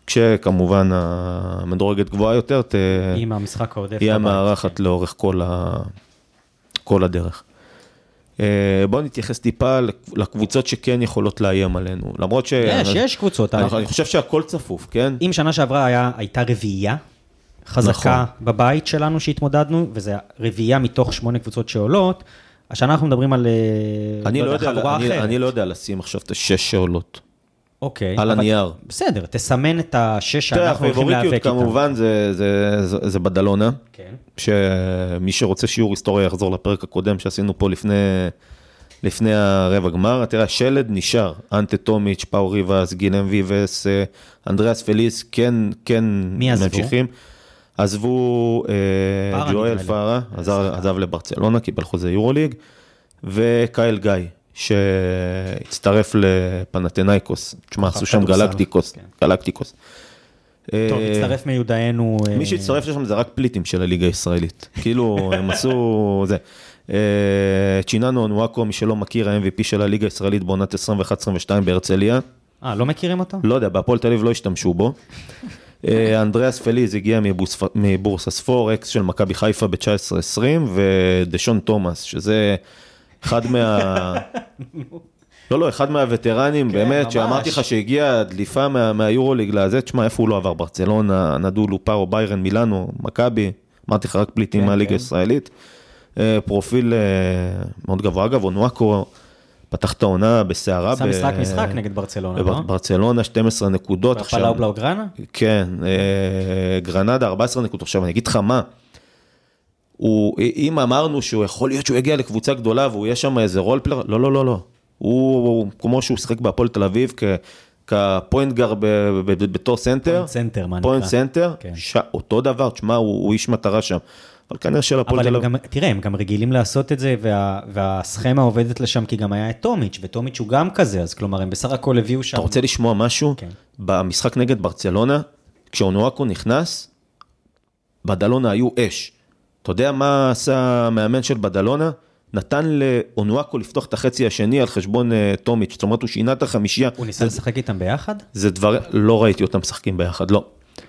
כשכמובן המדורגת גבוהה יותר, ת... עם המשחק העודף. היא. המארחת לאורך כל, ה... כל הדרך. אה, בואו נתייחס טיפה לקבוצות שכן יכולות לאיים עלינו, למרות ש... יש, יש קבוצות. אני, אני חושב שהכל צפוף, כן? אם שנה שעברה היה, הייתה רביעייה חזקה נכון. בבית שלנו שהתמודדנו, וזה רביעייה מתוך שמונה קבוצות שעולות, השנה אנחנו מדברים על אה, אני לא, יודע, חבורה אני, אחרת. אני לא יודע לשים עכשיו את השש שעולות, אוקיי. על הנייר. בסדר, תסמן את השש תראה, שאנחנו הולכים הפייבוריטיות להיאבק איתם. כמובן זה, זה, זה, זה בדלונה, כן. שמי שרוצה שיעור היסטוריה יחזור לפרק הקודם שעשינו פה לפני, לפני הרבע גמר. תראה, השלד נשאר, אנטה טומיץ', פאו ריבס, גילם ויבס, אה, אנדריאס פליס, כן, כן מי עזבו? ממשיכים. עזבו אה, ג'ואל. פארה, עזב, עזב לברצלונה, קיבל חוזה יורוליג, וקייל גיא, שהצטרף לפנתנייקוס. תשמע, עשו שם גלקטיקוס, כן. גלקטיקוס. טוב, אה, הצטרף מיודענו... אה, מי שהצטרף לשם זה רק פליטים של הליגה הישראלית. כאילו, הם עשו זה. אה, צ'יננו אונואקו, מי שלא מכיר, ה-MVP של הליגה הישראלית בעונת 21-22 בהרצליה. אה, לא מכירים אותו? לא יודע, בהפועל תל אביב לא השתמשו בו. אנדריאס פליז הגיע מבורסה ספור, אקס של מכבי חיפה ב-19-20, ודשון תומאס, שזה אחד מה... לא, לא, אחד מהווטרנים, באמת, ממש. שאמרתי לך שהגיע דליפה מה- מהיורוליג לזה, תשמע, איפה הוא לא עבר? ברצלונה, נדולו, פארו, ביירן, מילאנו, מכבי, אמרתי לך רק פליטים כן, מהליגה כן. הישראלית. אה, פרופיל אה, מאוד גבוה. אגב, אונואקו פתח את העונה בסערה. עשה ב- משחק משחק נגד ברצלונה, לא? בברצלונה 12 נקודות. בפלאו בלאוגרנה? כן, אה, גרנדה 14 נקודות. עכשיו, אני אגיד לך מה, הוא, אם אמרנו שהוא יכול להיות שהוא יגיע לקבוצה גדולה והוא יהיה שם איזה role player, לא, לא, לא, לא. הוא, הוא כמו שהוא שיחק בהפועל תל אביב כ, כ point guard בתור סנטר, point center, מה נקרא. point center, כן. ש, אותו דבר, תשמע, הוא, הוא איש מטרה שם. אבל כנראה שלהפועל אבל תל אביב... גם, תראה, הם גם רגילים לעשות את זה, וה, והסכמה עובדת לשם, כי גם היה את טומיץ', וטומיץ' הוא גם כזה, אז כלומר, הם בסך הכל הביאו שם... אתה רוצה לשמוע משהו? כן. במשחק נגד ברצלונה, כשאונואקו נכנס, בדלונה היו אש. אתה יודע מה עשה המאמן של בדלונה? נתן לאונואקו לפתוח את החצי השני על חשבון אה, טומיץ', זאת אומרת הוא שינה את החמישייה. הוא ניסה לשחק איתם ביחד? זה דבר, לא ראיתי אותם משחקים ביחד, לא.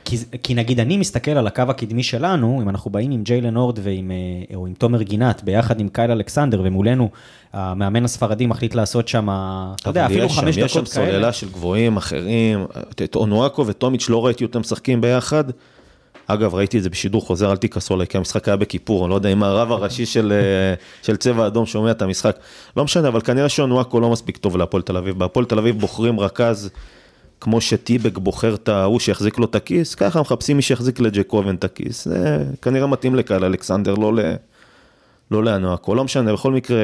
כי, כי נגיד אני מסתכל על הקו הקדמי שלנו, אם אנחנו באים עם ג'יילן הורד ועם, אה, או עם תומר גינת, ביחד עם קייל אלכסנדר, ומולנו המאמן הספרדי מחליט לעשות שם, אתה יודע, אפילו יש שם- חמש יש שם דקות כאלה. סוללה של גבוהים אחרים, את אונואקו וטומיץ' לא ראיתי אותם משחקים ביחד. אגב, ראיתי את זה בשידור חוזר, אל תכעסו עליי, כי המשחק היה בכיפור, אני לא יודע אם הרב הראשי של, אה, של צבע אדום שומע את המשחק. לא משנה, אבל כנראה שאונואקו לא מספיק טוב להפועל תל אביב. בהפועל תל אביב בוחרים רכז, כמו שטיבק בוחר את ההוא שיחזיק לו את הכיס, ככה מחפשים מי שיחזיק לג'ייקובן את הכיס. זה כנראה מתאים לקייל אלכסנדר, לא ל... לא לאנואקו, לא משנה, בכל מקרה,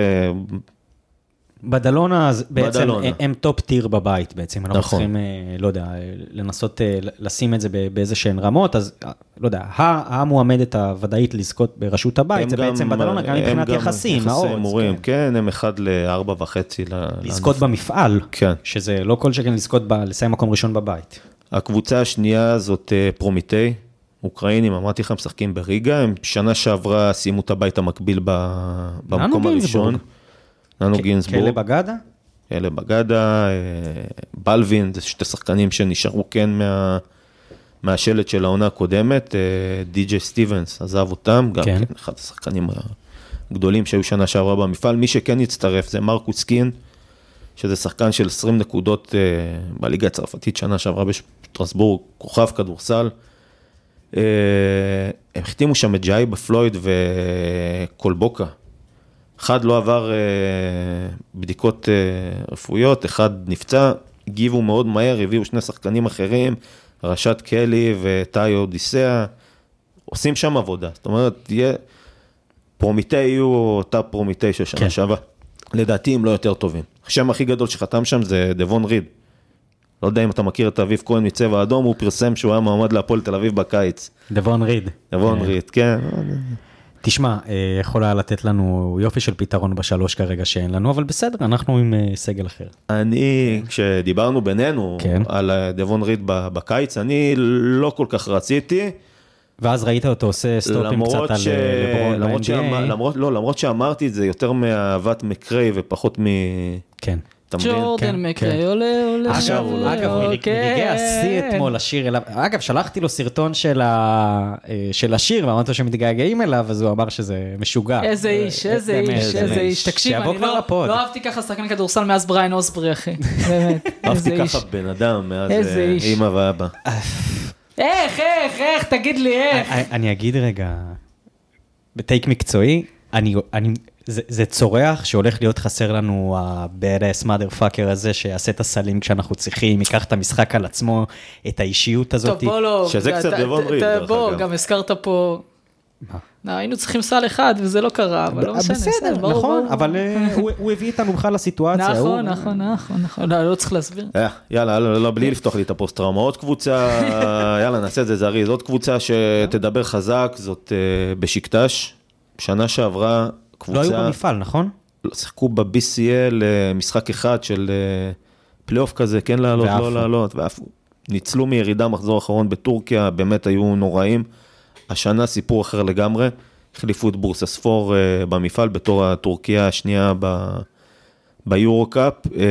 בדלונה, אז בעצם בדלונה. הם, הם top tier בבית בעצם, אנחנו נכון. צריכים, אה, לא יודע, אה, לנסות אה, לשים את זה באיזה שהן רמות, אז לא יודע, המועמדת הוודאית לזכות בראשות הבית, זה בעצם בדלונה גם הם מבחינת גם יחסים, יחסי הימורים, כן. כן, הם אחד לארבע וחצי. ל- לזכות במפעל, כן. שזה לא כל שכן לזכות, ב- לסיים מקום ראשון בבית. הקבוצה השנייה זאת פרומיטי, אוקראינים, אמרתי לך, משחקים בריגה, הם שנה שעברה סיימו את הבית המקביל ב- במקום הראשון. גינזבורג. ננו גינסבורג. כלא בגדה? אלה בגדה, אה, בלווין, זה שתי שחקנים שנשארו כן מה, מהשלט של העונה הקודמת, אה, די.ג'יי סטיבנס עזב אותם, גם כן. כן. אחד השחקנים הגדולים שהיו שנה שעברה במפעל. מי שכן יצטרף זה מרקוס קין, שזה שחקן של 20 נקודות אה, בליגה הצרפתית שנה שעברה בשטרסבורג, כוכב כדורסל. הם החתימו שם את ג'אי בפלויד וקולבוקה. אחד לא עבר אה, בדיקות אה, רפואיות, אחד נפצע, הגיבו מאוד מהר, הביאו שני שחקנים אחרים, רשת קלי וטאי אודיסאה, עושים שם עבודה. זאת אומרת, תהיה, פרומיטי יהיו אותה פרומיטי של שנה כן. כן. שעברה. לדעתי הם לא יותר טובים. השם הכי גדול שחתם שם זה דבון ריד. לא יודע אם אתה מכיר את אביב כהן מצבע אדום, הוא פרסם שהוא היה מועמד להפועל תל אביב בקיץ. דבון ריד. דבון אה, ריד, כן. תשמע, אה, יכול היה לתת לנו יופי של פתרון בשלוש כרגע שאין לנו, אבל בסדר, אנחנו עם אה, סגל אחר. אני, כשדיברנו בינינו כן. על אה, דבון ריד בקיץ, אני לא כל כך רציתי. ואז ראית אותו עושה סטופים קצת על ש- אה, לברון למרות שאמר- ב-NBA. למרות- לא, למרות שאמרתי את זה יותר מאהבת מקריי ופחות מ... כן. אתה מבין? כן, ג'ורדן מקריי, עולה, עולה, אגב, עולה, אגב, כן. מרגעי השיא אתמול השיר אליו, אגב, שלחתי לו סרטון של אה, השיר, ואמרתי לו שמתגעגעים אליו, אז הוא אמר שזה משוגע. איזה אה, איש, איזה באמת, איש, איזה איש. תקשיב, שיבוא אני כבר לא לפוד. לא אהבתי ככה שחקן כדורסל מאז בריין אוסברי, אחי. באמת, איזה אהבתי. ככה בן אדם מאז אה. אימא ואבא. איך, איך, איך, תגיד לי איך. אני- אני אגיד רגע, בטייק מקצועי, אני, אני, זה, זה צורח שהולך להיות חסר לנו ה-badass motherfucker הזה שיעשה את הסלים כשאנחנו צריכים, ייקח את המשחק על עצמו, את האישיות הזאת. טוב, בוא לא... שזה קצת דבון ריד, אתה- דרך בוא, אגב. גם הזכרת פה... מה? לא, היינו צריכים סל אחד וזה לא קרה, אבל לא משנה. בסדר, ברור, נכון, ברור. אבל אה, הוא- הוא הביא אותנו בכלל לסיטואציה. נכון, נכון, נכון, נכון. לא, לא צריך להסביר. אה, יאללה, לא, לא, בלי לפתוח לי את הפוסט טראומה. עוד קבוצה, יאללה, נעשה את זה זריז. עוד קבוצה שתדבר חזק, זאת אה, בשיקטאש. שנה שעברה, קבוצה... לא היו במפעל, נכון? לא, שיחקו ב-BCL אה, משחק אחד של אה, פלייאוף כזה, כן לעלות, ועפו. לא לעלות, ועפו. ניצלו מירידה מחזור אחרון בטורקיה, באמת היו נוראים. השנה סיפור אחר לגמרי, החליפו את בורסספור אה, במפעל בתור הטורקיה השנייה ב... ביורו-קאפ. אה,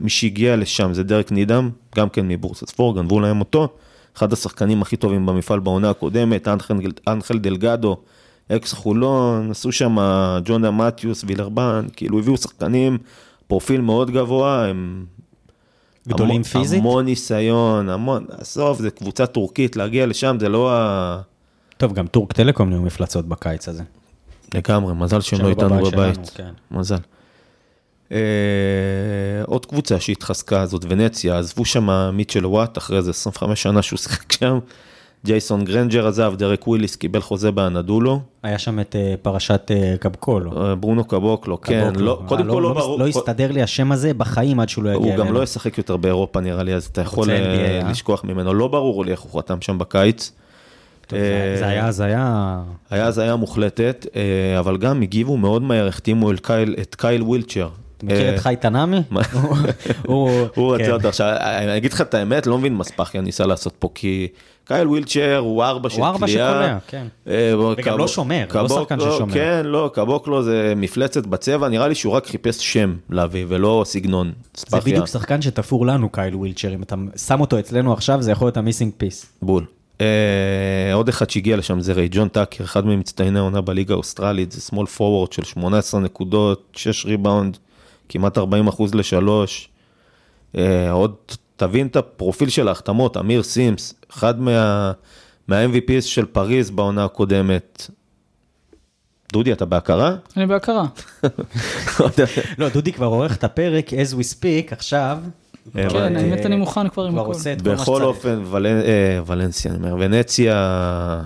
מי שהגיע לשם זה דרק נידם, גם כן מבורסספור, גנבו להם אותו. אחד השחקנים הכי טובים במפעל בעונה הקודמת, אנחל, אנחל דלגדו, אקס חולון, עשו שם ג'ונה מתיוס, וילרבן, כאילו הביאו שחקנים, פרופיל מאוד גבוה, הם... גדולים המון, פיזית? המון ניסיון, המון, עזוב, זה קבוצה טורקית, להגיע לשם זה לא ה... טוב, גם טורק טלקום נהיו מפלצות בקיץ הזה. לגמרי, מזל שהם לא איתנו בבית בבית. שלנו, כן. מזל. אה, עוד קבוצה שהתחזקה, זאת ונציה, עזבו שם מיטשל וואט, אחרי איזה 25 שנה שהוא שיחק שם. ג'ייסון גרנג'ר עזב, דרק וויליס קיבל חוזה באנאדולו. היה שם את אה, פרשת אה, קבקולו. אה, ברונו קבוקלו, כן. לא, קודם כל לא ברור. לא הסתדר לי השם הזה בחיים עד שהוא לא יגיע הוא אלינו. גם לא ישחק יותר באירופה נראה לי, אז אתה יכול? לשכוח ממנו. לא ברור לי איך הוא חתם שם בקיץ. זה- היה הזיה. היה הזיה מוחלטת, אבל גם הגיבו מאוד מהר, החתימו את קייל, את קייל וילצ'ר. אתה מכיר את חי תנעמי? מה? הוא... הוא כן. רצה אותו. עכשיו, אני אגיד לך את האמת, לא מבין מה ספאחיה ניסה לעשות פה, כי קייל וילצ'ר הוא ארבע של הוא ארבע קליעה. שקולע, כן. אה, וגם לא שומר, לא שחקן ששומר. כן, לא, קבוקלו זה מפלצת בצבע, נראה לי שהוא רק חיפש שם להביא, ולא סגנון. זה בדיוק שחקן שתפור לנו, קייל וילצ'ר. אם אתה שם אותו אצלנו עכשיו, זה יכול להיות ה missing piece. בול. אה, עוד אחד שהגיע לשם זה ריי ג'ון טאקר, אחד ממצטייני העונה בליגה האוסטרלית, זה small forward של 18 נקודות, 6 ריבאונד, כמעט 40 אחוז לשלוש. אה, עוד תבין את הפרופיל של ההחתמות, אמיר סימס, אחד מה, מה-MVPs של פריז בעונה הקודמת. דודי, אתה בהכרה? אני בהכרה. לא, דודי כבר עורך את הפרק, as we speak, עכשיו. כן, כבר, האמת, אה, אני מוכן כבר עם כבר הכל. עושה את כל מה בכל שצריך. אופן, ול... אה, ולנסיה, אני אומר, ונציה,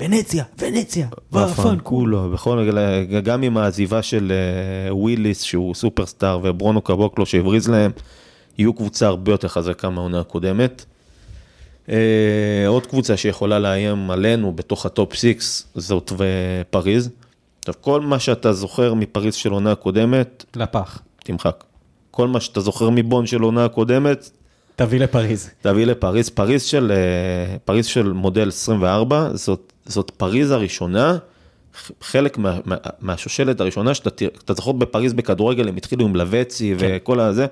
ונציה, ונציה, ופנקולו, בכל, גם עם העזיבה של אה, וויליס, שהוא סופרסטאר, וברונו קבוקלו שהבריז להם, יהיו קבוצה הרבה יותר חזקה מהעונה הקודמת. אה, עוד קבוצה שיכולה לאיים עלינו בתוך ה top 6 זאת ופריז. עכשיו, כל מה שאתה זוכר מפריז של עונה הקודמת, לפח. תמחק. כל מה שאתה זוכר מבון של עונה הקודמת, תביא לפריז. תביא לפריז. פריז של, אה, פריז של מודל 24, זאת, זאת פריז הראשונה, חלק מה, מה, מהשושלת הראשונה, שאתה אתה זוכר בפריז בכדורגל, הם התחילו עם לווצי כן. וכל הזה,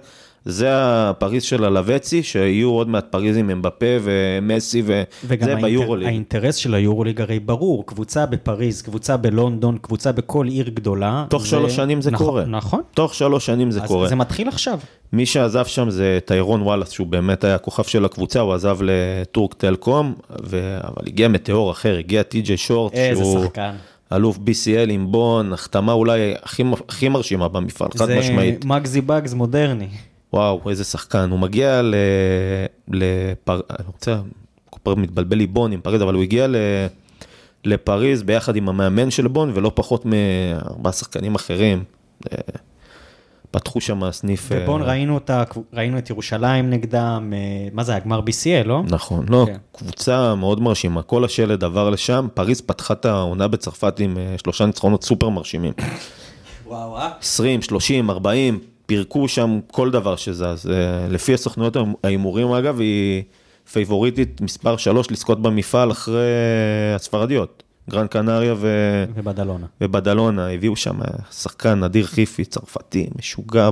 זה הפריז של הלווצי, שיהיו עוד מעט פריזים עם בפה ומסי, וגם וזה. ביורוליג. האינטרס של היורוליג הרי ברור, קבוצה בפריז, קבוצה בלונדון, קבוצה בכל עיר גדולה. תוך שלוש שנים זה נכון, קורה. נכון. תוך שלוש שנים זה אז קורה. זה מתחיל עכשיו. מי שעזב שם זה טיירון וואלאס, שהוא באמת היה הכוכב של הקבוצה, הוא עזב לטורק טלקום, ו... אבל הגיע מטאור אחר, הגיע טי.ג'יי שורט, איזה שהוא שחקן. אלוף BCL עם בון, החתמה אולי הכי, הכי מרשימה במפעל, חד זה משמעית. מגזי בגז מודרני. וואו, איזה שחקן. הוא מגיע ל... לפר... אני רוצה, פעם מתבלבל לי בון עם פריז, אבל הוא הגיע ל... לפריז ביחד עם המאמן של בון, ולא פחות מארבעה שחקנים אחרים. אה, פתחו שם סניף... אה, ובואו ראינו, אותה, ראינו את ירושלים נגדם, אה, מה זה היה, גמר BCL, לא? נכון, לא, כן. קבוצה מאוד מרשימה, כל השלד עבר לשם, פריז פתחה את העונה בצרפת עם שלושה ניצחונות סופר מרשימים. וואו, אה? 20, 30, 40, פירקו שם כל דבר שזז. אה, לפי הסוכנויות ההימורים אגב, היא פייבוריטית מספר 3 לזכות במפעל אחרי הספרדיות. גרן קנריה ו... ובדלונה. ובדלונה, הביאו שם שחקן נדיר חיפי, צרפתי, משוגע,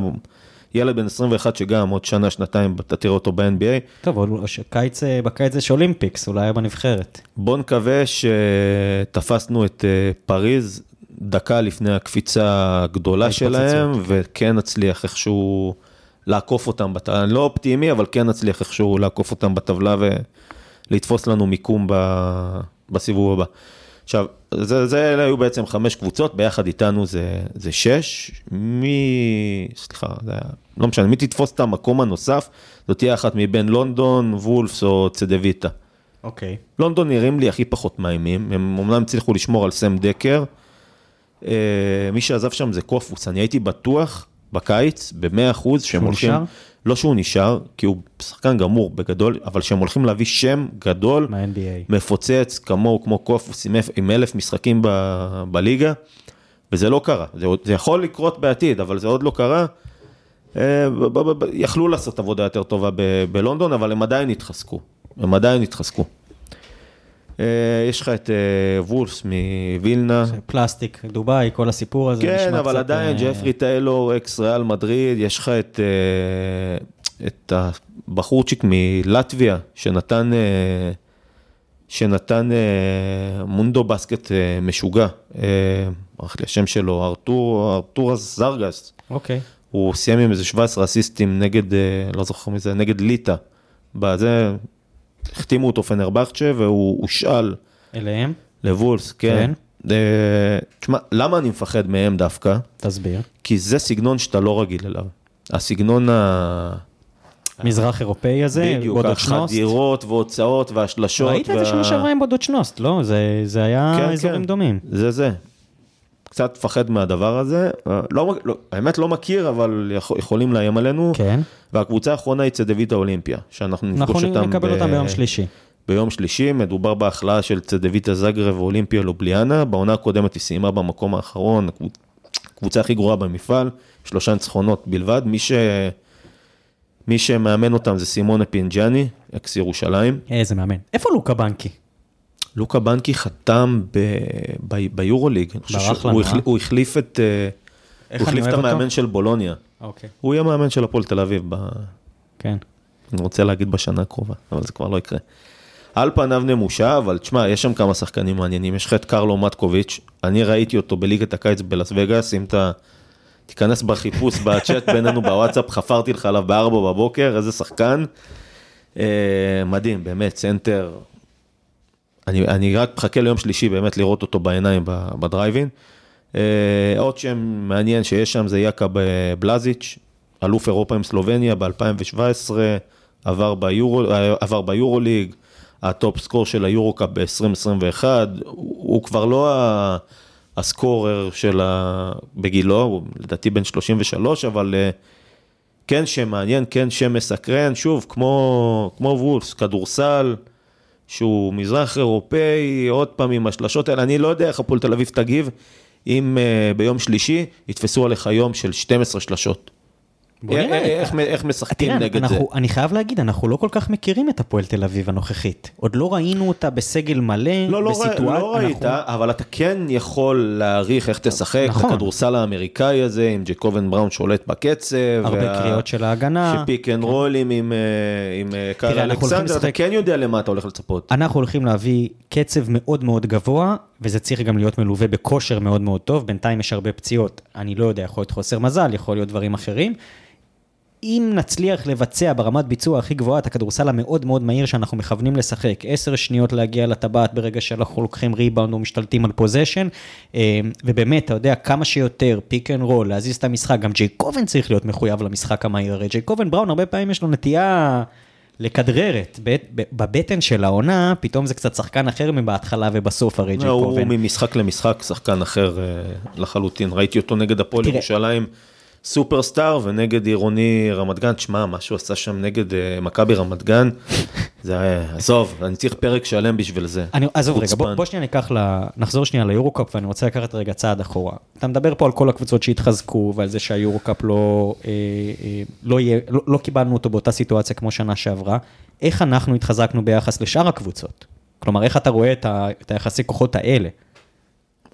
ילד בן 21 שגם עוד שנה, שנתיים, אתה תראה אותו ב-NBA. טוב, אבל קיץ, אה, בקיץ יש Olympics, אולי בנבחרת. בוא נקווה שתפסנו את אה, פריז דקה לפני הקפיצה הגדולה. שלהם, וכן נצליח איכשהו לעקוף אותם, בת... אני לא אופטימי, אבל כן נצליח איכשהו לעקוף אותם בטבלה ולתפוס לנו מיקום ב... בסיבוב הבא. עכשיו, זה, זה אלה היו בעצם חמש קבוצות, ביחד איתנו זה, זה שש. מי, סליחה, זה היה, לא משנה, מי תתפוס את המקום הנוסף, זאת תהיה אחת מבין לונדון, וולפס או צדוויטה. אוקיי. לונדון נראים לי הכי פחות מאיימים, הם אומנם הצליחו לשמור על סם דקר. אה, מי שעזב שם זה קופוס, אני הייתי בטוח בקיץ, ב-100 אחוז, שהם שהוא הולכים... נשאר? לא שהוא נשאר, כי הוא שחקן גמור בגדול, אבל שהם הולכים להביא שם גדול, מה-NBA. מפוצץ כמוהו, כמו קופוס, עם, אלף- עם אלף משחקים ב, בליגה, וזה לא קרה. זה, זה יכול לקרות בעתיד, אבל זה עוד לא קרה. אה, יכלו לעשות עבודה יותר טובה ב- בלונדון, אבל הם עדיין התחזקו. הם עדיין התחזקו. אה, יש לך את אה, וולפס מווילנה. פלסטיק, דובאי, כל הסיפור הזה. כן, אבל קצת, עדיין אה, ג'פרי טיילור, אקס ריאל מדריד, יש לך את, את הבחורצ'יק מלטביה, שנתן, שנתן מונדו בסקט משוגע, ברח לי השם שלו, ארתור, ארתור זרגס. אוקיי. הוא סיים עם איזה 17 אסיסטים נגד, לא זוכר מי זה, נגד ליטא. בזה, החתימו אותו פנרבכצ'ה והוא הושאל אליהם? לוולס, כן. אה, תשמע, למה אני מפחד מהם דווקא? תסביר. כי זה סגנון שאתה לא רגיל אליו. הסגנון ה... מזרח אירופאי הזה, בדיוק. החדירות והוצאות והשלשות. ראית את זה שנה שעברה עם בודוצ'נוסט, לא? זה- זה היה כן, אזורים כן. דומים. זה זה. קצת מפחד מהדבר הזה. אה, לא, לא, האמת לא מכיר, אבל יכול, יכולים לאיים עלינו. כן. והקבוצה האחרונה היא צדוויטה אולימפיה, שאנחנו נפגוש אנחנו אותם נקבל ב- אותם ביום שלישי. ביום שלישי, מדובר בהכלאה של צדוויטה זגרב ואולימפיה לובליאנה, בעונה הקודמת היא סיימה במקום האחרון, הקבוצ- הקבוצה הכי גרועה במפעל, שלושה ניצחונות בלבד, מי, ש... מי שמאמן אותם זה סימונה פינג'אני, אקס ירושלים. איזה מאמן. איפה לוקה בנקי? לוקה בנקי חתם. ביורוליג, ברח לנו. אה? הוא החליף את, אה, הוא החליף את? המאמן של בולוניה, אוקיי. הוא יהיה מאמן של הפועל תל אביב, ב... כן. אני רוצה להגיד בשנה הקרובה, אבל זה כבר לא יקרה. על פניו נמושה, אבל תשמע, יש שם כמה שחקנים מעניינים. יש לך את קרלו מטקוביץ', אני ראיתי אותו בליגת הקיץ בלאס וגאס, אם אתה תיכנס בחיפוש בצ'אט בינינו בוואטסאפ, חפרתי לך עליו בארבע בבוקר, איזה שחקן. אה, מדהים, באמת, סנטר. אני, אני רק מחכה ליום שלישי באמת לראות אותו בעיניים בדרייבין. אה, עוד שם מעניין שיש שם זה יאקב אה, בלאז'יץ', אלוף אירופה עם סלובניה ב-2017, עבר, ביורו, אה, ביורוליג, ה top scorer של היורו-קאפ ב-2021, הוא, הוא כבר לא ה scorer של ה... בגילו, הוא לדעתי בן 33, אבל אה, כן שם מעניין, כן שם מסקרן, שוב, כמו, כמו וולס, כדורסל, שהוא מזרח אירופאי, עוד פעם עם השלשות האלה, אני לא יודע איך הפועל תל אביב תגיב, אם uh, ביום שלישי יתפסו עליך יום של 12 שלשות. בוא אה, נראה. איך, איך משחקים נגד זה? אנחנו, אני חייב להגיד, אנחנו לא כל כך מכירים את הפועל תל אביב הנוכחית. עוד לא ראינו אותה בסגל מלא, לא, לא, בסיטואציה. לא ראית, אבל אתה כן יכול להעריך איך תשחק, נכון. הכדורסל האמריקאי הזה, עם ג'קובן בראון שולט בקצב. הרבה קריאות של ההגנה. ש pick and roll ים עם, אה, עם אה, אנחנו הולכים אלכסנדר, אתה כן יודע למה אתה הולך לצפות. אנחנו הולכים להביא קצב מאוד מאוד גבוה, וזה צריך גם להיות מלווה בכושר מאוד מאוד טוב. בינתיים יש הרבה פציעות, אני לא יודע, יכול להיות חוסר מזל, יכול להיות דברים אחרים. אם נצליח לבצע ברמת ביצוע הכי גבוהה את הכדורסל המאוד מאוד מהיר שאנחנו מכוונים לשחק, עשר שניות להגיע לטבעת ברגע שאנחנו לוקחים ריבאונד או משתלטים על possession, ובאמת, אתה יודע, כמה שיותר pick and roll, להזיז את המשחק, גם ג'ייקובן צריך להיות מחויב למשחק המהיר, הרי ג'ייקובן בראון הרבה פעמים יש לו נטייה לכדררת, בבטן של העונה, פתאום זה קצת שחקן אחר מבהתחלה ובסוף הרי לא, הוא ג'ייקובן. ממשחק למשחק שחקן אחר אה, לחלוטין. ראיתי אותו נגד הפועל תראה. ירושלים סופרסטאר ונגד עירוני רמת גן. תשמע, מה שהוא עשה שם נגד אה, מכבי רמת גן, זה היה, עזוב, אני צריך פרק שלם בשביל זה. אני, עזוב רגע, בוא. בוא שנייה ניקח, ל... נחזור שנייה ליורו-קאפ, ואני רוצה לקחת רגע צעד אחורה. אתה מדבר פה על כל הקבוצות שהתחזקו, ועל זה שהיורו-קאפ לא, אה, אה, לא, יהיה, לא, לא קיבלנו אותו באותה סיטואציה כמו שנה שעברה. איך אנחנו התחזקנו ביחס לשאר הקבוצות? כלומר, איך אתה רואה את, ה, את היחסי כוחות האלה?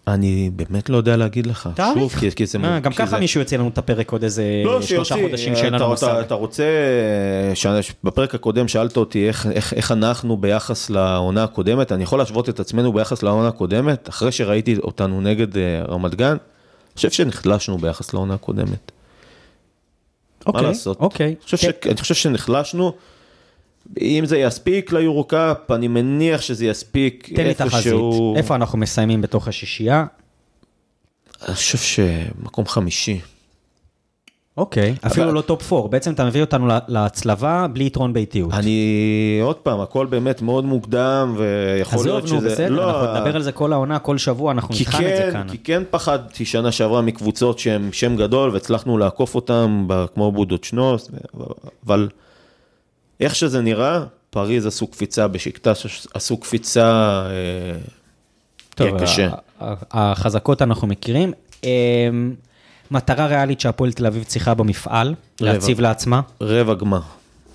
אני באמת לא יודע להגיד לך. תאריך. שוב, כי, זה... אה, גם ככה מישהו יוציא לנו את הפרק עוד איזה לא, שלושה. חודשים שאין לנו מושג. אתה- רוצה, בפרק הקודם שאלת אותי איך, אנחנו ביחס לעונה הקודמת, אני יכול להשוות את עצמנו ביחס לעונה הקודמת, אחרי שראיתי אותנו נגד אה, רמת גן, אני חושב שנחלשנו ביחס לעונה הקודמת. אוקיי, מה לעשות? אוקיי. חושב, ש... אני חושב שנחלשנו. אם זה יספיק ליורו-קאפ, אני מניח שזה יספיק תן לי תחזית. איפשהו... איפה אנחנו מסיימים בתוך השישייה? אני חושב שמקום חמישי. אוקיי, אפילו לא top 4, בעצם אתה מביא אותנו לה- להצלבה בלי יתרון ביתיות. אני, עוד פעם, הכל באמת מאוד מוקדם, ויכול עזוב, להיות נו, שזה... בסדר, לא, אנחנו נדבר על זה כל העונה, כל שבוע, אנחנו נבחן את זה כן, כאן. כי כן פחדתי שנה שעברה מקבוצות שהן שם גדול, והצלחנו לעקוף אותן, כמו בודות שנוס, אבל איך שזה נראה, פריז עשו קפיצה, בשקטש עשו קפיצה, אה, טוב, קשה. החזקות אנחנו מכירים. אמ, מטרה ריאלית שהפועל תל אביב צריכה במפעל, רבע. להציב לעצמה. רבע גמר.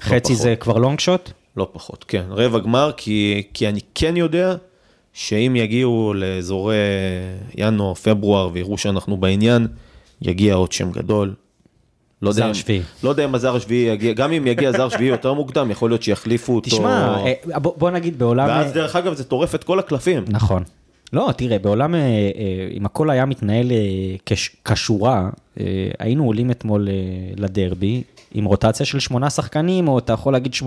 חצי לא זה כבר לונג שוט? לא פחות, כן, רבע גמר, כי, כי אני כן יודע שאם יגיעו לאזורי ינואר, פברואר, ויראו שאנחנו בעניין, יגיע עוד שם גדול. לא זר שביעי. לא יודע אם הזר שביעי יגיע, גם אם יגיע זר שביעי יותר מוקדם, יכול להיות שיחליפו אותו. תשמע, אה, בוא בוא נגיד בעולם... ואז דרך אגב זה טורף את כל הקלפים. נכון. לא, תראה, בעולם, אה, אה, אם הכל היה מתנהל אה, כש- כשורה, אה, היינו עולים אתמול אה, לדרבי עם רוטציה של שמונה שחקנים, או אתה יכול להגיד 8.25,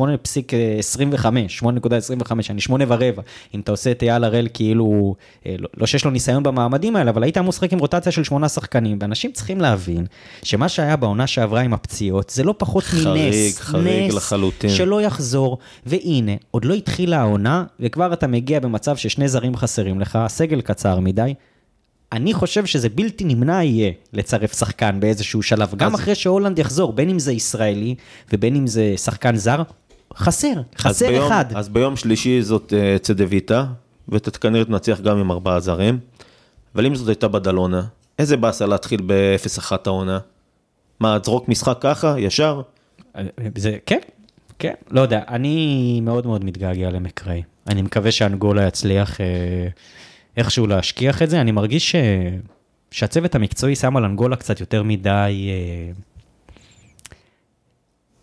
8.25, אני שמונה ורבע. אם אתה עושה את אייל הראל כאילו, אה, לא- לא שיש לו ניסיון במעמדים האלה, אבל היית אמור לשחק עם רוטציה של שמונה שחקנים, ואנשים צריכים להבין שמה שהיה בעונה שעברה עם הפציעות, זה לא פחות חריג, מנס, חריג נס לחלוטין. שלא יחזור, והנה, עוד לא התחילה העונה, וכבר אתה מגיע במצב ששני זרים חסרים לך, הסגל קצר מדי. אני חושב שזה בלתי נמנע יהיה לצרף שחקן באיזשהו שלב, גם אז- אחרי שהולנד יחזור, בין אם זה ישראלי ובין אם זה שחקן זר, חסר, אז חסר ביום, אחד. אז ביום שלישי זאת אה, צדוויטה, ואתה כנראה תנצח גם עם ארבעה זרים. אבל אם זאת הייתה בדלונה, איזה באסה להתחיל ב-0-1 העונה? מה, תזרוק משחק ככה, ישר? זה, כן, כן, לא יודע, אני מאוד מאוד מתגעגע למקריי. אני מקווה שאנגולה יצליח אה, איכשהו להשכיח את זה. אני מרגיש ש... שהצוות המקצועי שם על אנגולה קצת יותר מדי... אה,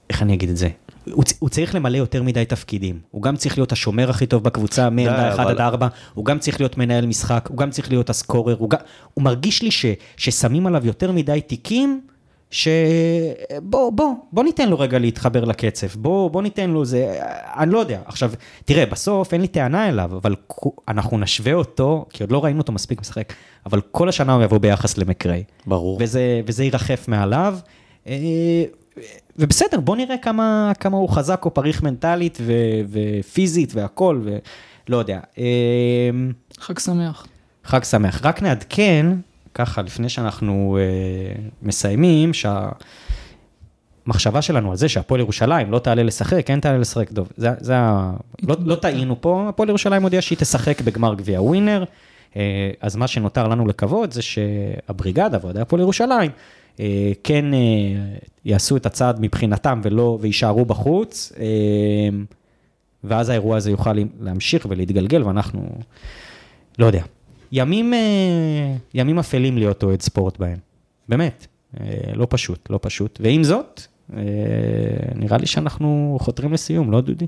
איך אני אגיד את זה? הוא, הוא צריך למלא יותר מדי תפקידים. הוא גם צריך להיות השומר הכי טוב בקבוצה, מעמדה 1 אבל- עד 4, הוא גם צריך להיות מנהל משחק, הוא גם צריך להיות הסקורר, הוא, גם, הוא מרגיש לי ש, ששמים עליו יותר מדי תיקים, שבוא, בוא, בוא ניתן לו רגע להתחבר לקצב, בוא, בוא ניתן לו זה, אני לא יודע. עכשיו, תראה, בסוף אין לי טענה אליו, אבל אנחנו נשווה אותו, כי עוד לא ראינו אותו מספיק משחק, אבל כל השנה הוא יבוא ביחס למקריי. ברור. וזה, וזה ירחף מעליו. אה, ובסדר, בוא נראה כמה, כמה הוא חזק או פריך מנטלית ו, ופיזית והכל, ולא יודע. אה, חג שמח. חג שמח. רק נעדכן, ככה, לפני שאנחנו אה, מסיימים, שהמחשבה שלנו על זה שהפועל ירושלים לא תעלה לשחק, כן תעלה לשחק, טוב, זה, זה ה... לא, לא טעינו פה, הפועל ירושלים הודיעה שהיא תשחק בגמר גביע ווינר, אה, אז מה שנותר לנו לקוות זה שהבריגדה ואוהדי הפועל ירושלים, אה, כן אה, יעשו את הצעד מבחינתם ולא, ויישארו בחוץ, אה, ואז האירוע הזה יוכל להמשיך ולהתגלגל, ואנחנו, לא יודע, ימים, אה, ימים אפלים להיות אוהד ספורט בהם, באמת, אה, לא פשוט, לא פשוט. ועם זאת, אה, נראה לי שאנחנו חותרים לסיום, לא דודי?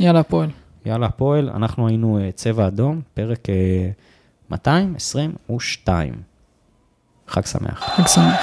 יאללה, הפועל. יאללה, הפועל, אנחנו היינו צבע אדום, פרק אה, 222. חג שמח. חג שמח.